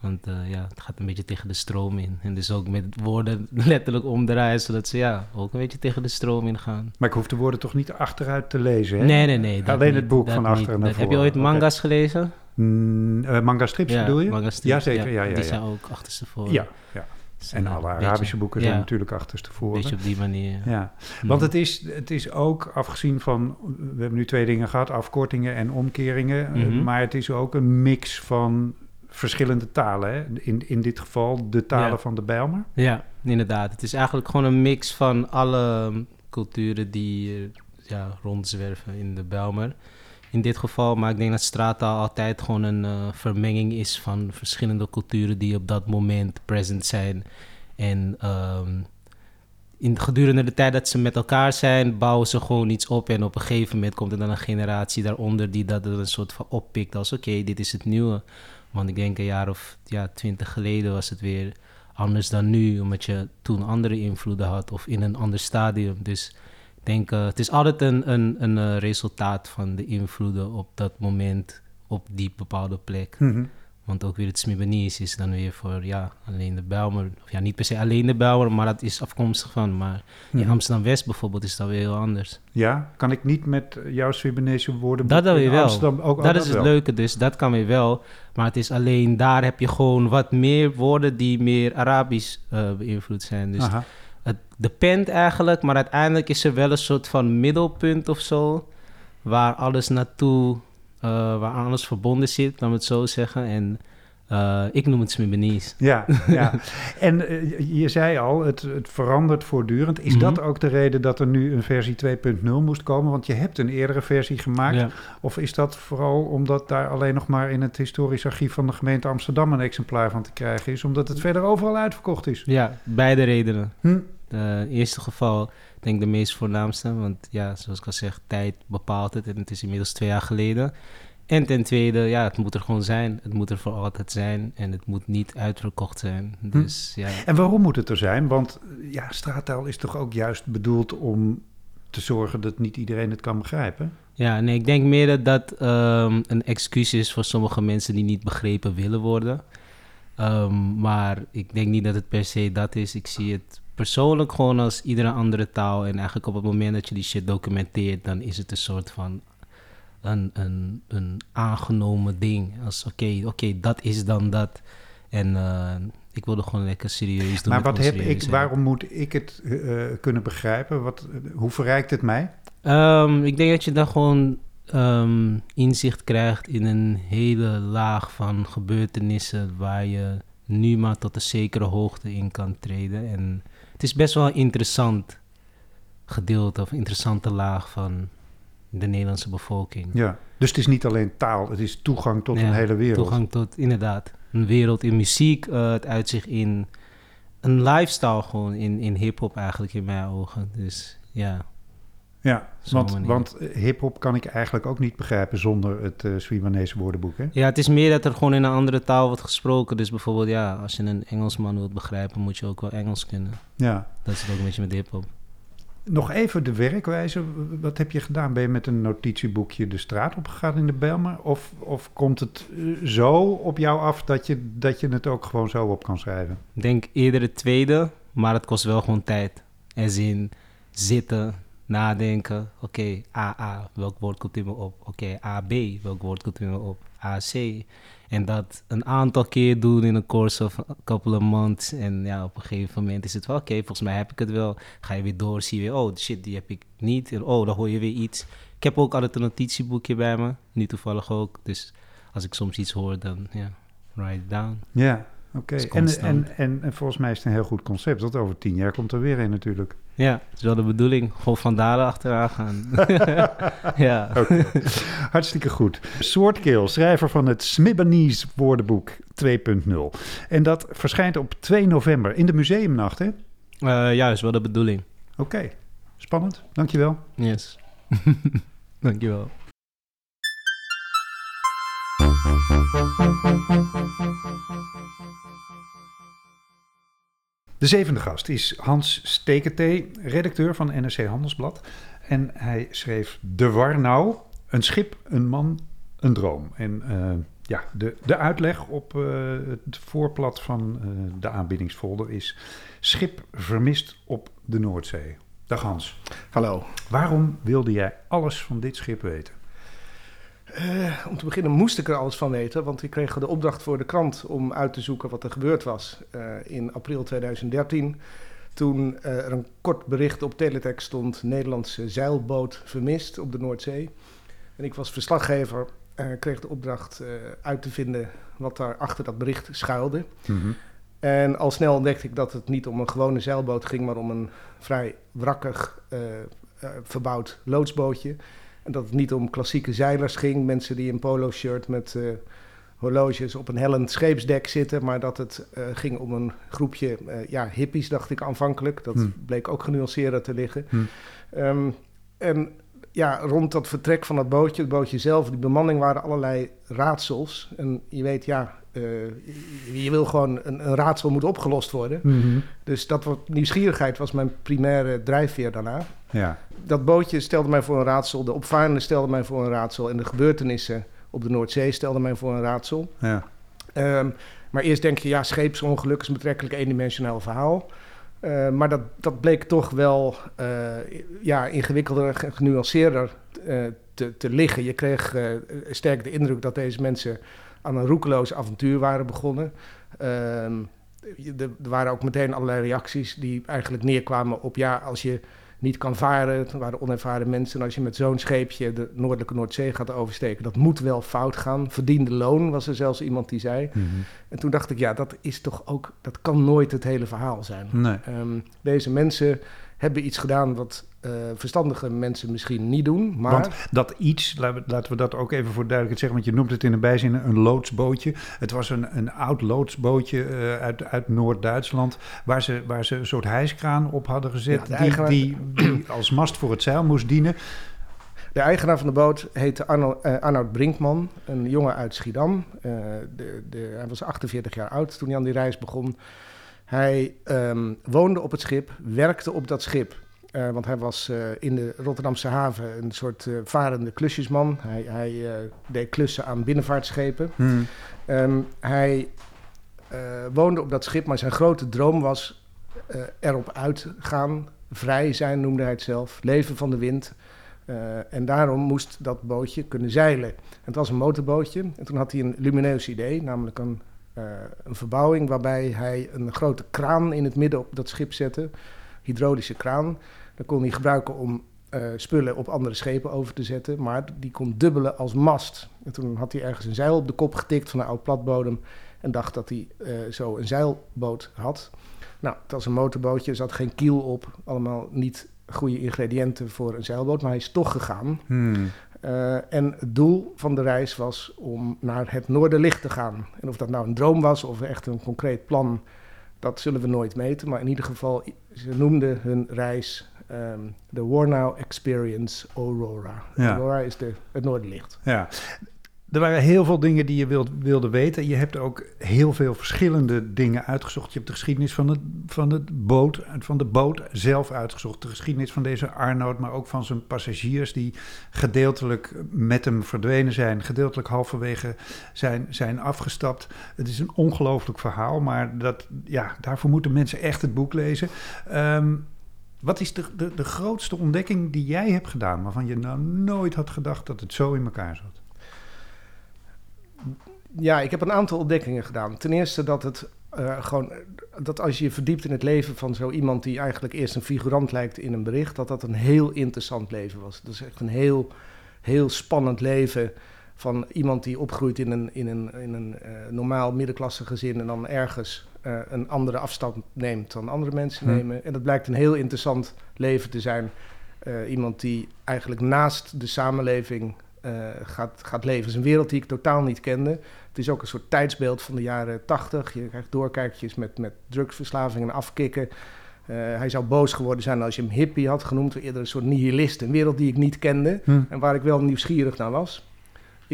Want eh, ja, het gaat een beetje tegen de stroom in. En dus ook met woorden *laughs* letterlijk omdraaien, zodat ze ja, ook een beetje tegen de stroom in gaan. Maar ik hoef de woorden toch niet achteruit te lezen, hè? Nee, nee, nee. Alleen niet, het boek van achteren naar Dat- Heb je voren. ooit manga's gelezen? Mm, eh, manga strips bedoel je? manga strips, Jazeker, ja, ja, Die ja. zijn ook achterstevoren. Ja, ja. Dus, En eh, alle beetje- Arabische boeken zijn ja, natuurlijk achterstevoren. Beetje op die manier. Ja, Mhm. want het is, het is ook afgezien van, we hebben nu twee dingen gehad, afkortingen en omkeringen, eh, Mhm. maar het is ook een mix van verschillende talen. Hè? In, in dit geval de talen Ja. van de Bijlmer. Ja, inderdaad. Het is eigenlijk gewoon een mix van alle culturen die eh, ja, rondzwerven in de Bijlmer. In dit geval, maar ik denk dat straattaal altijd gewoon een eh, vermenging is van verschillende culturen die op dat moment present zijn. En ehm, in, gedurende de tijd dat ze met elkaar zijn, bouwen ze gewoon iets op. En op een gegeven moment komt er dan een generatie daaronder die dat een soort van oppikt als oké, dit is het nieuwe. Want ik denk een jaar of ja, twintig geleden was het weer anders dan nu, omdat je toen andere invloeden had of in een ander stadium. Dus ik denk, eh, het is altijd een, een, een eh, resultaat van de invloeden op dat moment op die bepaalde plek. Mhm. Want ook weer het Smibanese is dan weer voor ja, alleen de Bijlmer. Of ja, niet per se alleen de Bijlmer, maar dat is afkomstig van. Maar in. Amsterdam-West bijvoorbeeld is dat weer heel anders. Ja, kan ik niet met jouw Surinamese woorden Dat dan weer wel. Amsterdam ook oh, dat is het leuke dus, dat kan weer wel. Maar het is alleen, daar heb je gewoon wat meer woorden die meer Arabisch eh, beïnvloed zijn. Dus Aha. het depend eigenlijk, maar uiteindelijk is er wel een soort van middelpunt of zo. Waar alles naartoe, waar alles verbonden zit, laten we het zo zeggen. En eh, ik noem het Smibanese. Ja, *laughs* ja. en eh, je- zei al, het, het verandert voortdurend. Is Mhm. dat ook de reden dat er nu een versie 2.0 moest komen? Want je hebt een eerdere versie gemaakt. Ja. Of is dat vooral omdat daar alleen nog maar in het historisch archief van de gemeente Amsterdam een exemplaar van te krijgen is? Omdat het verder overal uitverkocht is? ja, beide redenen. Hm? Het eerste geval, denk de meest voornaamste. Want ja, zoals ik al zeg, tijd bepaalt het. En het is inmiddels twee jaar geleden. En ten tweede, ja, het moet er gewoon zijn. Het moet er voor altijd zijn. En het moet niet uitverkocht zijn. Dus ja. En waarom moet het er zijn? Want ja, straattaal is toch ook juist bedoeld om te zorgen dat niet iedereen het kan begrijpen? Ja, nee, ik denk meer dat dat ehm, een excuus is voor sommige mensen die niet begrepen willen worden. Ehm, maar ik denk niet dat het per se dat is. Ik zie het persoonlijk gewoon als iedere andere taal. En eigenlijk op het moment dat je die shit documenteert, dan is het een soort van een, een, een aangenomen ding. Als oké, oké, dat is dan dat. En eh, ik wilde gewoon lekker serieus doen. maar wat heb ik, zijn. waarom moet ik het eh, kunnen begrijpen? Wat, hoe verrijkt het mij? Ehm, ik denk dat je dan gewoon ehm, inzicht krijgt in een hele laag van gebeurtenissen waar je nu maar tot een zekere hoogte in kan treden. En het is best wel een interessant gedeelte of interessante laag van de Nederlandse bevolking. Ja. Dus het is niet alleen taal, het is toegang tot een hele wereld. Toegang tot, inderdaad, een wereld in muziek. eh, het uitzicht in een lifestyle gewoon, in, in hip-hop eigenlijk in mijn ogen. Dus ja. Ja, want, want eh, hip-hop kan ik eigenlijk ook niet begrijpen zonder het uh, Surinamese woordenboek. Hè? Ja, het is meer dat er gewoon in een andere taal wordt gesproken. Dus bijvoorbeeld, ja, als je een Engelsman wilt begrijpen, moet je ook wel Engels kunnen. Ja. Dat is het ook een beetje met hip-hop. Nog even de werkwijze. Wat heb je gedaan? Ben je met een notitieboekje de straat opgegaan in de Belmer? Of, of komt het uh, zo op jou af dat je, dat je het ook gewoon zo op kan schrijven? Ik denk eerder het tweede, maar het kost wel gewoon tijd. Er zin zitten, nadenken. Oké, okay, AA, welk woord komt in me op? Oké, AB, welk woord komt in me op? AC. En dat een aantal keer doen in een course of a couple of months. En ja, op een gegeven moment is het wel oké, volgens mij heb ik het wel. Ga je weer door, zie je weer, oh shit, die heb ik niet. Oh, dan hoor je weer iets. Ik heb ook altijd een notitieboekje bij me, nu toevallig ook. Dus als ik soms iets hoor, dan ja, write it down. Ja, oké. Okay. En, en, en, en volgens mij is het een heel goed concept, want over tien jaar komt er weer een natuurlijk. Ja, dat is wel de bedoeling. Gewoon van dalen achteraan gaan. *laughs* ja. Okay. Hartstikke goed. Soortkeel, schrijver van het Smibanese woordenboek 2.0. En dat verschijnt op 2 november in de museumnacht, hè? Uh, ja, dat is wel de bedoeling. Oké, okay. spannend. Dankjewel. Yes. *laughs* Dankjewel. De zevende gast is Hans Steketee, redacteur van NRC Handelsblad. En hij schreef De Warnau, een schip, een man, een droom. En uh, ja, de, de uitleg op uh, het voorblad van uh, de aanbiedingsfolder is... Schip vermist op de Noordzee. Dag Hans. Hallo. Waarom wilde jij alles van dit schip weten? Eh, om te beginnen moest ik er alles van weten, want ik kreeg de opdracht voor de krant om uit te zoeken wat er gebeurd was eh, in april 2013. Toen eh, er een kort bericht op teletext stond: Nederlandse zeilboot vermist op de Noordzee. En ik was verslaggever en kreeg de opdracht uit te vinden wat daar achter dat bericht schuilde. Mhm. En al snel ontdekte ik dat het niet om een gewone zeilboot ging, maar om een vrij wrakkig verbouwd loodsbootje. En dat het niet om klassieke zeilers ging, mensen die in polo-shirt met eh, horloges op een hellend scheepsdek zitten, maar dat het eh, ging om een groepje eh, ja, hippies, dacht ik aanvankelijk. Dat Hmm. bleek ook genuanceerder te liggen. Hmm. Ehm, en ja, rond dat vertrek van dat bootje, het bootje zelf, die bemanning waren allerlei raadsels. En je weet, ja, je- je wil gewoon een, een raadsel moet opgelost worden. Mhm. Dus dat wat nieuwsgierigheid was mijn primaire drijfveer daarna. Ja. Dat bootje stelde mij voor een raadsel, de opvarenden stelden mij voor een raadsel en de gebeurtenissen op de Noordzee stelden mij voor een raadsel. Ja. Ehm, maar eerst denk je, ja, scheepsongeluk is een betrekkelijk eendimensionaal verhaal. Eh, maar dat, dat bleek toch wel eh, ja, ingewikkelder en genuanceerder eh, te, te liggen. Je kreeg eh, sterk de indruk dat deze mensen aan een roekeloos avontuur waren begonnen. Je- er waren ook meteen allerlei reacties die eigenlijk neerkwamen op... ja, als je niet kan varen, het waren onervaren mensen... en als je met zo'n scheepje de noordelijke Noordzee gaat oversteken... dat moet wel fout gaan. Verdiende loon was er zelfs iemand die zei. Mhm. En toen dacht ik, ja, dat is toch ook... dat kan nooit het hele verhaal zijn. Nee. Ehm, deze mensen hebben iets gedaan wat eh, verstandige mensen misschien niet doen, maar... Want dat iets, laten we, dat ook even voor duidelijkheid zeggen, want je noemt het in een bijzin een loodsbootje. Het was een, een oud loodsbootje eh, uit, uit Noord-Duitsland, waar ze, waar ze een soort hijskraan op hadden gezet, Ja, die, die, die *clears throat* als mast voor het zeil moest dienen. De eigenaar van de boot heette Arno, eh, Arnoud Brinkman, een jongen uit Schiedam. De, de, hij was 48 jaar oud toen hij aan die reis begon. Hij ehm, woonde op het schip, werkte op dat schip. Eh, want hij was eh, in de Rotterdamse haven een soort eh, varende klusjesman. Hij, hij deed klussen aan binnenvaartschepen. Hmm. Ehm, hij woonde op dat schip, maar zijn grote droom was erop uitgaan. Vrij zijn noemde hij het zelf. Leven van de wind. En daarom moest dat bootje kunnen zeilen. Het was een motorbootje. En toen had hij een lumineus idee, namelijk een, een verbouwing waarbij hij een grote kraan in het midden op dat schip zette. Hydraulische kraan. Dat kon hij gebruiken om eh, spullen op andere schepen over te zetten. Maar die kon dubbelen als mast. En toen had hij ergens een zeil op de kop getikt van een oud platbodem. En dacht dat hij eh, zo een zeilboot had. Nou, het was een motorbootje, er zat geen kiel op. Allemaal niet goede ingrediënten voor een zeilboot. Maar hij is toch gegaan. Hmm. Eh, en het doel van de reis was om naar het Noorderlicht te gaan. En of dat nou een droom was of echt een concreet plan, dat zullen we nooit meten. Maar in ieder geval, ze noemden hun reis ehm, de Warnow Experience Aurora. Ja. Aurora is de, het Noorderlicht. Ja. Er waren heel veel dingen die je wild, wilde weten. Je hebt ook heel veel verschillende dingen uitgezocht. Je hebt de geschiedenis van, het, van, het boot, van de boot zelf uitgezocht. De geschiedenis van deze Arnoud, maar ook van zijn passagiers... die gedeeltelijk met hem verdwenen zijn... gedeeltelijk halverwege zijn, zijn afgestapt. Het is een ongelooflijk verhaal, maar dat, ja, daarvoor moeten mensen echt het boek lezen. Ehm, wat is de, de, de grootste ontdekking die jij hebt gedaan... waarvan je nou nooit had gedacht dat het zo in elkaar zat? Ja, ik heb een aantal ontdekkingen gedaan. Ten eerste dat het eh, gewoon dat als je je verdiept in het leven van zo iemand die eigenlijk eerst een figurant lijkt in een bericht, dat dat een heel interessant leven was. Dat is echt een heel, heel spannend leven van iemand die opgroeit in een, in een, in een eh, normaal middenklasse gezin en dan ergens eh, een andere afstand neemt dan andere mensen Hm. nemen. En dat blijkt een heel interessant leven te zijn. Eh, iemand die eigenlijk naast de samenleving eh, gaat, gaat leven. Het is een wereld die ik totaal niet kende. Het is ook een soort tijdsbeeld van de jaren tachtig. Je krijgt doorkijkjes met, met drugsverslaving en afkikken. Hij zou boos geworden zijn als je hem hippie had genoemd. Eerder een soort nihilist. Een wereld die ik niet kende Hm. en waar ik wel nieuwsgierig naar was.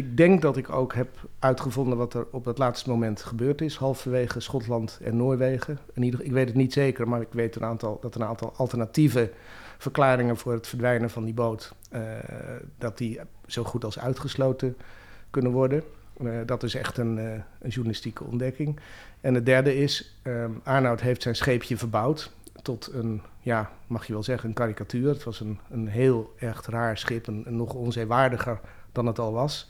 Ik denk dat ik ook heb uitgevonden wat er op dat laatste moment gebeurd is. Halverwege Schotland en Noorwegen. Ik weet het niet zeker, maar ik weet een aantal, dat een aantal alternatieve verklaringen voor het verdwijnen van die boot... eh, dat die zo goed als uitgesloten kunnen worden. Eh, dat is echt een, eh, een journalistieke ontdekking. En het derde is, ehm Arnoud heeft zijn scheepje verbouwd tot een, ja, mag je wel zeggen, een karikatuur. Het was een, een heel echt raar schip, een, een nog onzeewaardiger dan het al was.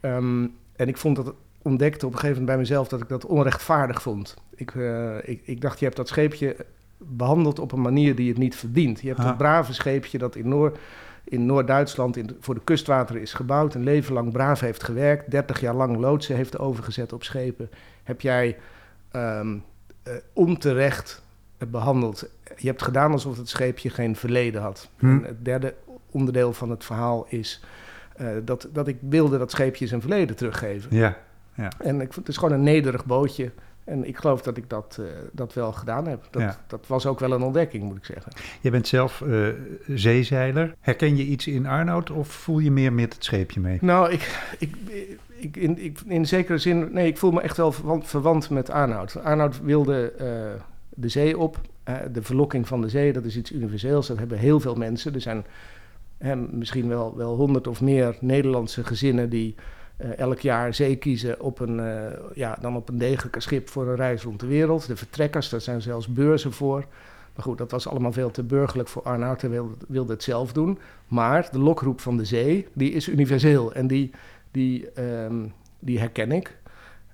Ehm, en ik vond dat ontdekte op een gegeven moment bij mezelf dat ik dat onrechtvaardig vond. Ik, eh, ik, ik dacht, je hebt dat scheepje behandeld op een manier die het niet verdient. Je hebt Ah. een brave scheepje dat in, Noor, in Noord-Duitsland voor de kustwateren is gebouwd. Een leven lang braaf heeft gewerkt. 30 jaar lang loodsen heeft overgezet op schepen. Heb jij ehm, eh, onterecht behandeld. Je hebt gedaan alsof het scheepje geen verleden had. Hm. En het derde onderdeel van het verhaal is eh, dat, dat ik wilde dat scheepje zijn verleden teruggeven. Ja. En ik, het is gewoon een nederig bootje. En ik geloof dat ik dat, eh, dat wel gedaan heb. Dat, Ja. dat was ook wel een ontdekking, moet ik zeggen. Je bent zelf eh, zeezeiler. Herken je iets in Arnoud of voel je meer met het scheepje mee? Nou, ik, ik, ik, in, ik, in zekere zin, nee, ik voel me echt wel verwant, verwant met Arnoud. Arnoud wilde de zee op. De verlokking van de zee, dat is iets universeels. Dat hebben heel veel mensen. Er zijn misschien wel, wel honderd of meer Nederlandse gezinnen die eh, elk jaar zee kiezen op een, eh, ja, dan op een degelijke schip voor een reis rond de wereld. De vertrekkers, daar zijn zelfs beurzen voor. Maar goed, dat was allemaal veel te burgerlijk voor Arnoud. Hij wilde, het zelf doen. Maar de lokroep van de zee, die is universeel. En die, die, ehm, die herken ik.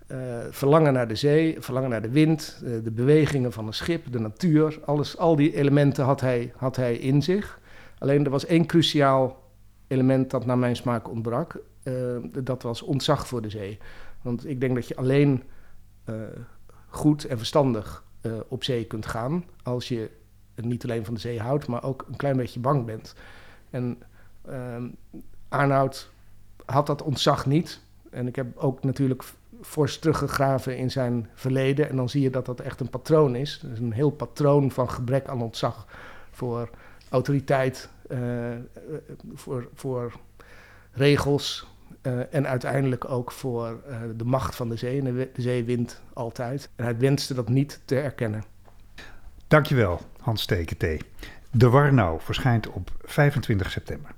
Eh, verlangen naar de zee, verlangen naar de wind, de bewegingen van een schip, de natuur. Alles, al die elementen had hij, had hij in zich. Alleen er was één cruciaal element dat naar mijn smaak ontbrak. Eh, dat was ontzag voor de zee. Want ik denk dat je alleen eh, goed en verstandig eh, op zee kunt gaan als je niet alleen van de zee houdt, maar ook een klein beetje bang bent. En Arnoud had dat ontzag niet. En ik heb ook natuurlijk fors teruggegraven in zijn verleden. En dan zie je dat dat echt een patroon is. Dus een heel patroon van gebrek aan ontzag voor autoriteit, eh, eh, voor, voor regels. eh, en uiteindelijk ook voor de macht van de zee. En de zee wint altijd. En hij wenste dat niet te erkennen. Dankjewel, Hans Tekentee. De Warnau verschijnt op 25 september.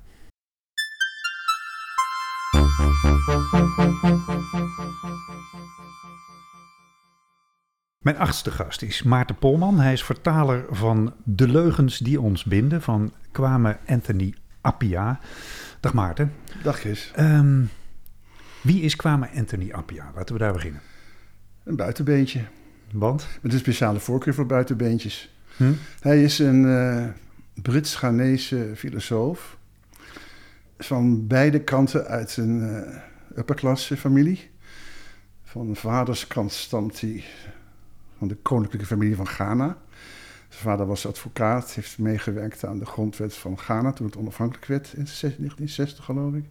Mijn achtste gast is Maarten Polman. Hij is vertaler van De Leugens die ons binden van kwame Anthony Appia. Dag Maarten. Dag Chris. Ehm, wie is kwame Anthony Appia? Laten we daar beginnen. Een buitenbeentje. Want? Met een speciale voorkeur voor buitenbeentjes. Hm? Hij is een eh, Brits-Ghanese filosoof. Van beide kanten uit een eh upperklasse familie. Van de vaderskant stamt hij van de koninklijke familie van Ghana. Zijn vader was advocaat, heeft meegewerkt aan de grondwet van Ghana toen het onafhankelijk werd in 1960 geloof ik.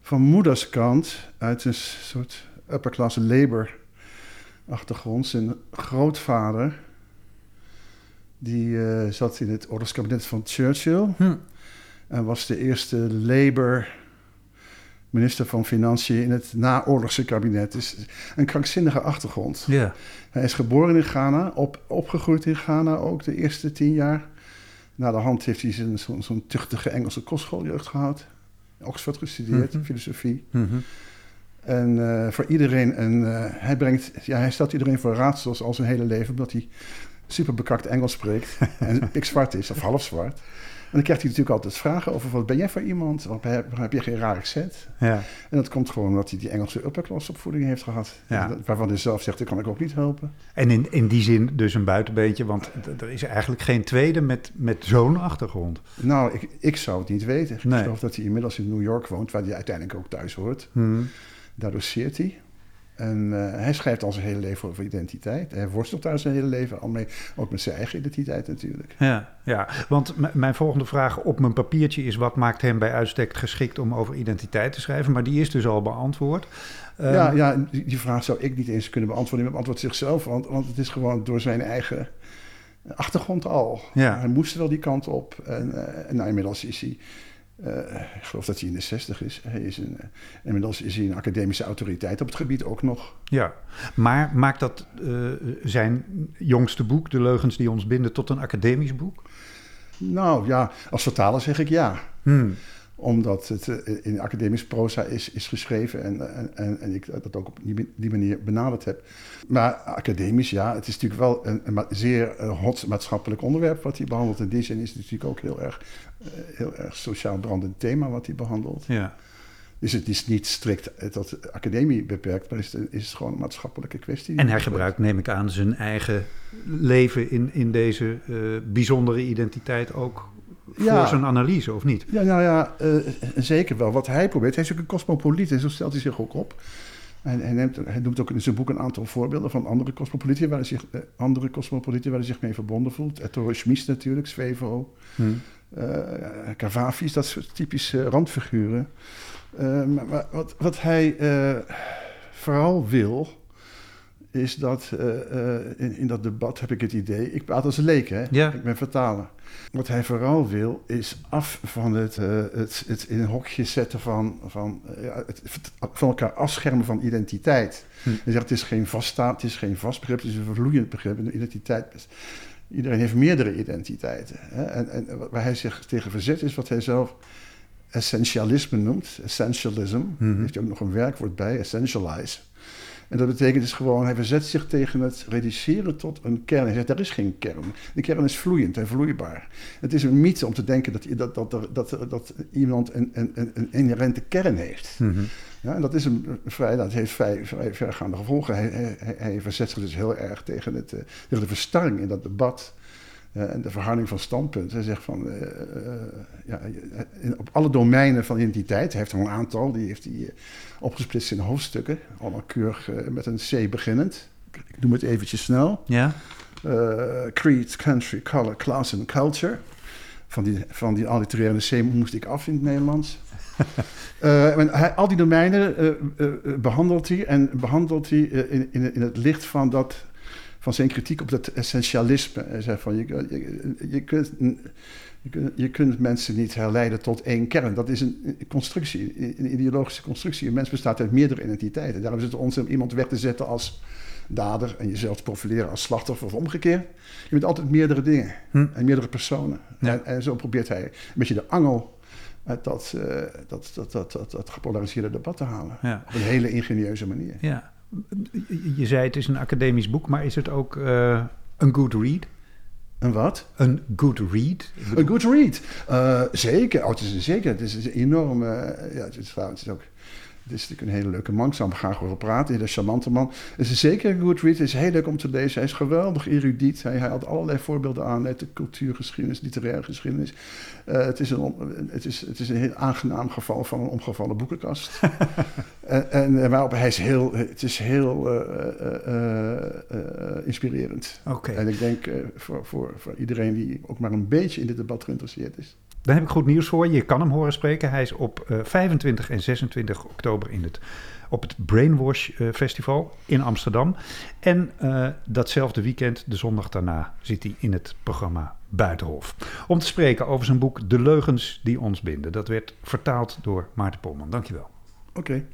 Van moederskant uit een soort upperklasse labor achtergrond. Zijn grootvader, die eh, zat in het ordeskabinet van Churchill. Hm. En was de eerste Labour minister van Financiën in het naoorlogse kabinet. Dus een krankzinnige achtergrond. Ja. Hij is geboren in Ghana, op, opgegroeid in Ghana ook de eerste tien jaar. Na de hand heeft hij zo'n zo'n tuchtige Engelse kostschooljeugt gehad. In Oxford gestudeerd, Mhm. filosofie. Mhm. En eh, voor iedereen, een, eh, hij, brengt, ja, hij stelt iedereen voor raadsels al zijn hele leven, omdat hij super bekakt Engels spreekt *laughs* en pikzwart is, of half zwart. En dan krijgt hij natuurlijk altijd vragen over, wat ben jij voor iemand? Waar heb, je geen raar accent? Ja. En dat komt gewoon omdat hij die Engelse upperclass opvoeding heeft gehad. Ja. Waarvan hij zelf zegt, dat kan ik ook niet helpen. En in, in die zin dus een buitenbeentje, want er is eigenlijk geen tweede met, met zo'n achtergrond. Nou, ik, ik zou het niet weten. Ik geloof dat hij inmiddels in New York woont, waar hij uiteindelijk ook thuis hoort. Hm. Daar doseert hij. En eh, hij schrijft al zijn hele leven over identiteit. Hij worstelt daar zijn hele leven al mee. Ook met zijn eigen identiteit natuurlijk. Ja, ja, want mijn volgende vraag op mijn papiertje is... wat maakt hem bij uitstek geschikt om over identiteit te schrijven? Maar die is dus al beantwoord. Ehm, ja, ja die, die vraag zou ik niet eens kunnen beantwoorden. Hij beantwoordt zichzelf, want, want het is gewoon door zijn eigen achtergrond al. Ja. Hij moest wel die kant op. En, eh, en nou, inmiddels is hij... eh, ik geloof dat hij in de zestig is. Hij is een, eh, inmiddels is hij een academische autoriteit op het gebied ook nog. ja, maar maakt dat eh, zijn jongste boek... De leugens die ons binden tot een academisch boek? Nou ja, als vertaler zeg ik ja. Hm. Omdat het eh, in academisch proza is, is geschreven en, en, en, en ik dat ook op die, die manier benaderd heb. Maar academisch, ja, het is natuurlijk wel een, zeer eh, hot maatschappelijk onderwerp wat hij behandelt. In die zin is het natuurlijk ook heel erg, eh, heel erg sociaal brandend thema wat hij behandelt. Ja. is het is niet strikt tot academie beperkt, maar is het, is het gewoon een maatschappelijke kwestie. En hij gebruikt, neem ik aan, zijn eigen leven in, in deze uh, bijzondere identiteit ook voor Ja. zijn analyse, of niet? Ja, nou ja, eh, zeker wel. Wat hij probeert, hij is ook een cosmopoliet en zo stelt hij zich ook op. En hij, neemt, hij noemt ook in zijn boek een aantal voorbeelden van andere cosmopolieten waar hij zich, eh, andere cosmopolieten waar hij zich mee verbonden voelt. Ettore Schmies natuurlijk, Svevo, Hm. eh Cavafis, dat soort typische randfiguren. Maar, maar wat, wat hij vooral wil, is dat eh, eh, in, in dat debat heb ik het idee, ik praat als leek, hè? Ja. ik ben vertaler. Wat hij vooral wil, is af van het, eh, het, het in een hokje zetten van, van, ja, het, van elkaar afschermen van identiteit. Hm. Hij zegt, het is geen vaststaat, het is geen vast begrip, het is een vervloeiend begrip. En identiteit is- Iedereen heeft meerdere identiteiten. Hè? En, en waar hij zich tegen verzet is wat hij zelf essentialisme noemt. Essentialism. Mhm. Daar heeft ook nog een werkwoord bij, essentialize. En dat betekent dus gewoon, hij verzet zich tegen het reduceren tot een kern. Hij zegt, er is geen kern. De kern is vloeiend en vloeibaar. Het is een mythe om te denken dat, dat, dat, dat, dat iemand een, een, inherente kern heeft. Mhm. Ja, en dat, is een, vrij, dat heeft vrij, vrij vergaande gevolgen. Hij, hij, hij- hij verzet zich dus heel erg tegen, het, eh, tegen de verstarring in dat debat. Eh, en de verharding van standpunten. Hij zegt van, eh, eh, ja, op alle domeinen van identiteit, hij heeft er een aantal, die heeft hij opgesplitst in hoofdstukken. Allemaal keurig met een C beginnend. Ik, noem het eventjes snel. Ja? Creed, country, color, class en culture. Van die, van die allitererende C moest ik af in het Nederlands. *laughs* En hij, al die domeinen eh, eh, eh, behandelt hij en behandelt hij in, in, in het licht van, dat, van zijn kritiek op dat essentialisme. Hij zegt van je, je, je, kunt, je, kunt, je kunt mensen niet herleiden tot één kern. Dat is een constructie, een ideologische constructie. Een mens bestaat uit meerdere identiteiten. Daarom is het ons om iemand weg te zetten als dader en jezelf te profileren als slachtoffer of omgekeerd. Je bent altijd meerdere dingen Hm. en meerdere personen. Ja. En, en zo probeert hij een beetje de angel uit dat, eh, dat, dat, dat, dat, dat gepolariseerde debat te halen. Ja. Op een hele ingenieuze manier. ja. Je- zei het is een academisch boek, maar is het ook eh, een good read? En wat? Een good read? Een good read. Eh, zeker. Oh, het is een, zeker. Het is een enorm. eh, ja, het is, het is ook. Het is natuurlijk een hele leuke man. Ik zou hem graag horen praten. Een hele charmante man. Het is zeker een good read. Het is heel leuk om te lezen. Hij is geweldig erudiet. Hij, hij had allerlei voorbeelden aan uit de cultuurgeschiedenis, literaire geschiedenis. Eh, het, is een, het, is, het is een heel aangenaam geval van een omgevallen boekenkast. *laughs* en, en waarop hij is heel, het is heel eh, eh, inspirerend. Oké. En ik denk voor, voor, voor iedereen die ook maar een beetje in dit debat geïnteresseerd is. Dan heb ik goed nieuws voor je. Je kan hem horen spreken. Hij is op eh, 25 en 26 oktober in het, op het Brainwash eh, Festival in Amsterdam. En eh, datzelfde weekend, de zondag daarna, zit hij in het programma Buitenhof. Om te spreken over zijn boek De Leugens die ons binden. Dat werd vertaald door Maarten Polman. Dankjewel. Oké.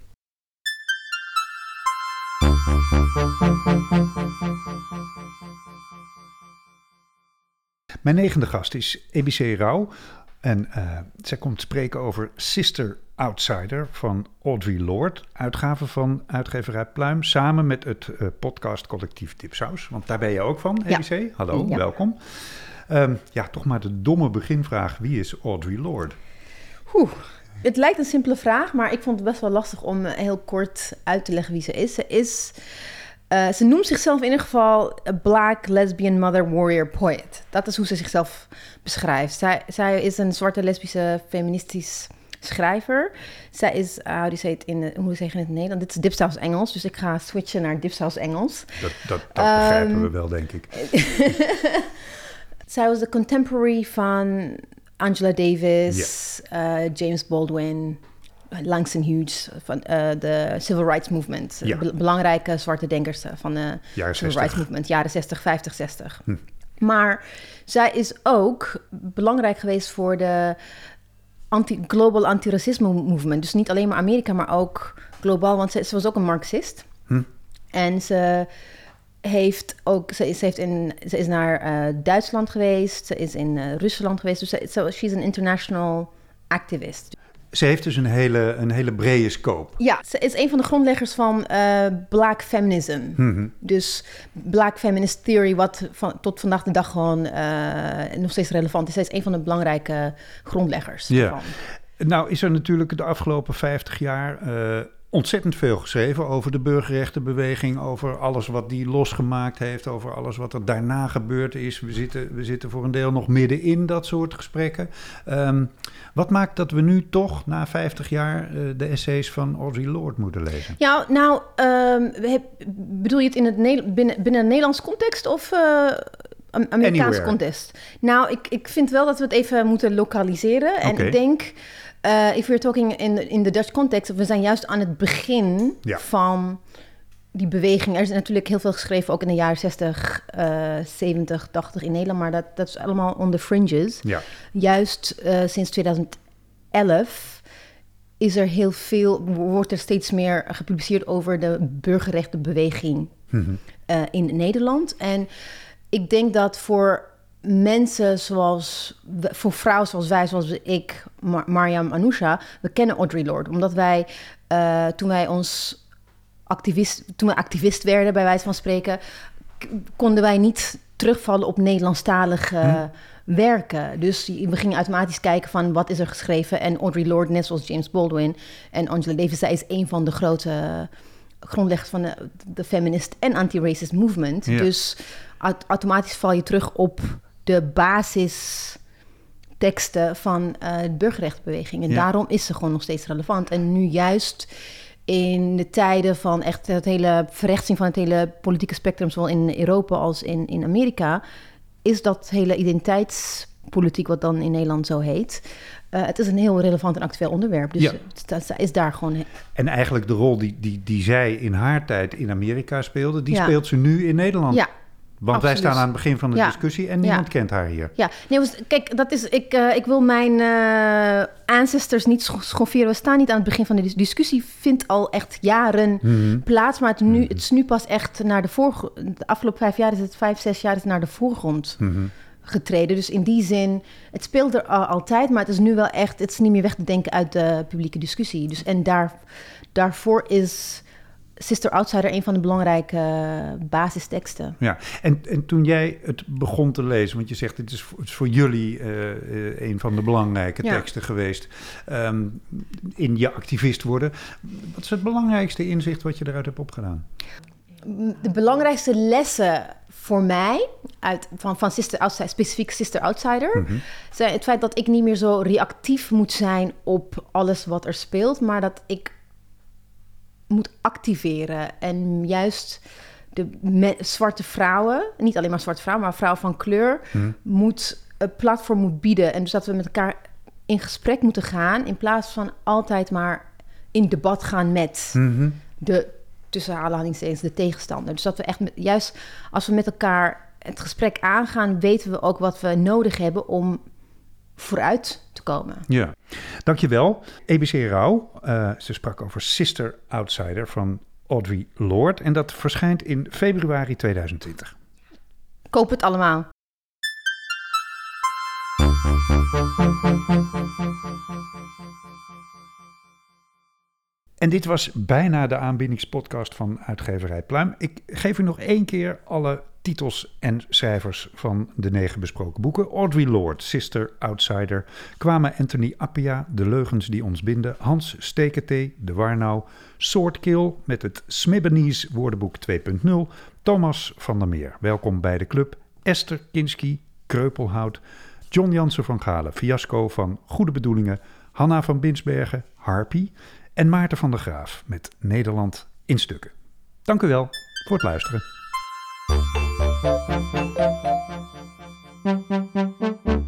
Mijn negende gast is EBC Rauw. En eh, zij komt spreken over Sister Outsider van Audrey Lord. Uitgave van uitgeverij Pluim. Samen met het eh, podcastcollectief Dipsaus. Want daar ben je ook van, Ja. EBC. Hallo, Ja. welkom. Ehm, ja, toch maar de domme beginvraag. Wie is Audrey Lord? Oeh, het lijkt een simpele vraag, maar ik vond het best wel lastig om eh, heel kort uit te leggen wie ze is. Ze is. Eh, ze noemt zichzelf in ieder geval black lesbian mother warrior poet. Dat is hoe ze zichzelf beschrijft. Zij, zij is een zwarte lesbische feministisch schrijver. Zij is, uh, hoe zeg je het in, hoe zeg je het in het Nederlands? Dit is Dipsaus Engels, dus ik ga switchen naar Dipsaus Engels. Dat, dat, dat Ehm, begrijpen we wel, denk ik. *laughs* Zij was de contemporary van Angela Davis, eh, James Baldwin, Langston Hughes van eh, de Civil Rights Movement. Ja. Be- belangrijke zwarte denkers eh, van de Civil 60. Rights Movement, jaren 60, 50, 60. Hm. Maar zij is ook belangrijk geweest voor de anti global antiracisme movement. Dus niet alleen maar Amerika, maar ook globaal, want ze, ze was ook een Marxist. Hm. En ze heeft ook, ze is, heeft in, ze is naar eh, Duitsland geweest, ze is in eh, Rusland geweest. Dus ze so she's an international activist. Ze heeft dus een hele, een hele brede scope. Ja, ze is een van de grondleggers van eh, Black Feminism. Mhm. Dus Black Feminist Theory, wat van, tot vandaag de dag gewoon eh, nog steeds relevant is. Zij is een van de belangrijke grondleggers. Ja. Nou is er natuurlijk de afgelopen 50 jaar uh, ontzettend veel geschreven over de burgerrechtenbeweging, over alles wat die losgemaakt heeft, over alles wat er daarna gebeurd is. We zitten, we zitten voor een deel nog midden in dat soort gesprekken. Um, wat maakt dat we nu toch na 50 jaar uh, de essays van Audre Lorde moeten lezen? Ja, nou, um, bedoel je het in het binnen, binnen een Nederlands context of... Uh, Amerikaans context. Nou, ik, ik vind wel dat we het even moeten lokaliseren. En ik denk uh, if we're talking in, in the Dutch context, we zijn juist aan het begin van die beweging. Er is natuurlijk heel veel geschreven, ook in de jaren 60, uh, 70, 80 in Nederland, maar dat, dat is allemaal on the fringes. Ja. Juist uh, sinds 2011 is er heel veel, wordt er steeds meer gepubliceerd over de burgerrechtenbeweging mm -hmm. in Nederland. En ik denk dat voor mensen zoals, voor vrouwen zoals wij, zoals ik, Mar Mariam Anousha, we kennen Audre Lorde. Omdat wij, uh, toen wij ons activist, toen we activist werden, bij wijze van spreken, konden wij niet terugvallen op Nederlandstalige hm. werken. Dus we gingen automatisch kijken van wat is er geschreven. En Audre Lorde, net zoals James Baldwin en Angela Davis, zij is een van de grote grondleggers van de, de feminist en anti-racist movement. Dus automatisch val je terug op de basisteksten van uh, de burgerrechtenbeweging. En daarom is ze gewoon nog steeds relevant. En nu juist in de tijden van echt het hele verrechtsing van het hele politieke spectrum, zowel in Europa als in, in Amerika, is dat hele identiteitspolitiek, wat dan in Nederland zo heet. Uh, het is een heel relevant en actueel onderwerp. Dus ja. het, is daar gewoon. En eigenlijk de rol die, die, die zij in haar tijd in Amerika speelde, die speelt ze nu in Nederland. Ja, want wij staan aan het begin van de discussie en niemand kent haar hier. Ja, nee, kijk, dat is, ik, uh, ik wil mijn uh, ancestors niet schofferen. We staan niet aan het begin van de discussie. Vindt al echt jaren mm plaats, maar het, nu, mm het is nu pas echt naar de voorgrond. De afgelopen vijf jaar is het, vijf, zes jaar is het naar de voorgrond mm getreden. Dus in die zin, het speelt er al, altijd, maar het is nu wel echt, het is niet meer weg te denken uit de publieke discussie. Dus en daar, daarvoor is Sister Outsider een van de belangrijke uh, basisteksten. Ja, en, en toen jij het begon te lezen, want je zegt het is voor, het is voor jullie uh, een van de belangrijke teksten geweest um, in je activist worden. Wat is het belangrijkste inzicht wat je eruit hebt opgedaan? De belangrijkste lessen voor mij, uit, van, van Sister Outsider, specifiek Sister Outsider, mm -hmm. zijn het feit dat ik niet meer zo reactief moet zijn op alles wat er speelt, maar dat ik moet activeren. En juist de zwarte vrouwen, niet alleen maar zwarte vrouwen, maar vrouwen van kleur, hmm. moet een platform moet bieden. En dus dat we met elkaar in gesprek moeten gaan, in plaats van altijd maar in debat gaan met hmm. de tussen aanhalingstekens de tegenstander. Dus dat we echt juist als we met elkaar het gesprek aangaan, weten we ook wat we nodig hebben om vooruit te komen. Ja, dankjewel. EBC Rauw, uh, ze sprak over Sister Outsider van Audrey Lorde. En dat verschijnt in februari 2020. Koop het allemaal. En dit was bijna de aanbiedingspodcast van uitgeverij Pluim. Ik geef u nog één keer alle titels en schrijvers van de negen besproken boeken. Audrey Lorde, Sister Outsider, kwamen Anthony Appia, De Leugens die ons binden, Hans Steketee, De Warnau, Swordkill met het Smibbenese woordenboek 2.0, Thomas van der Meer, welkom bij de club, Esther Kinski, Kreupelhout, John Jansen van Galen, Fiasco van Goede Bedoelingen, Hanna van Binsbergen, Harpy en Maarten van der Graaf met Nederland in stukken. Dank u wel voor het luisteren. Thank you.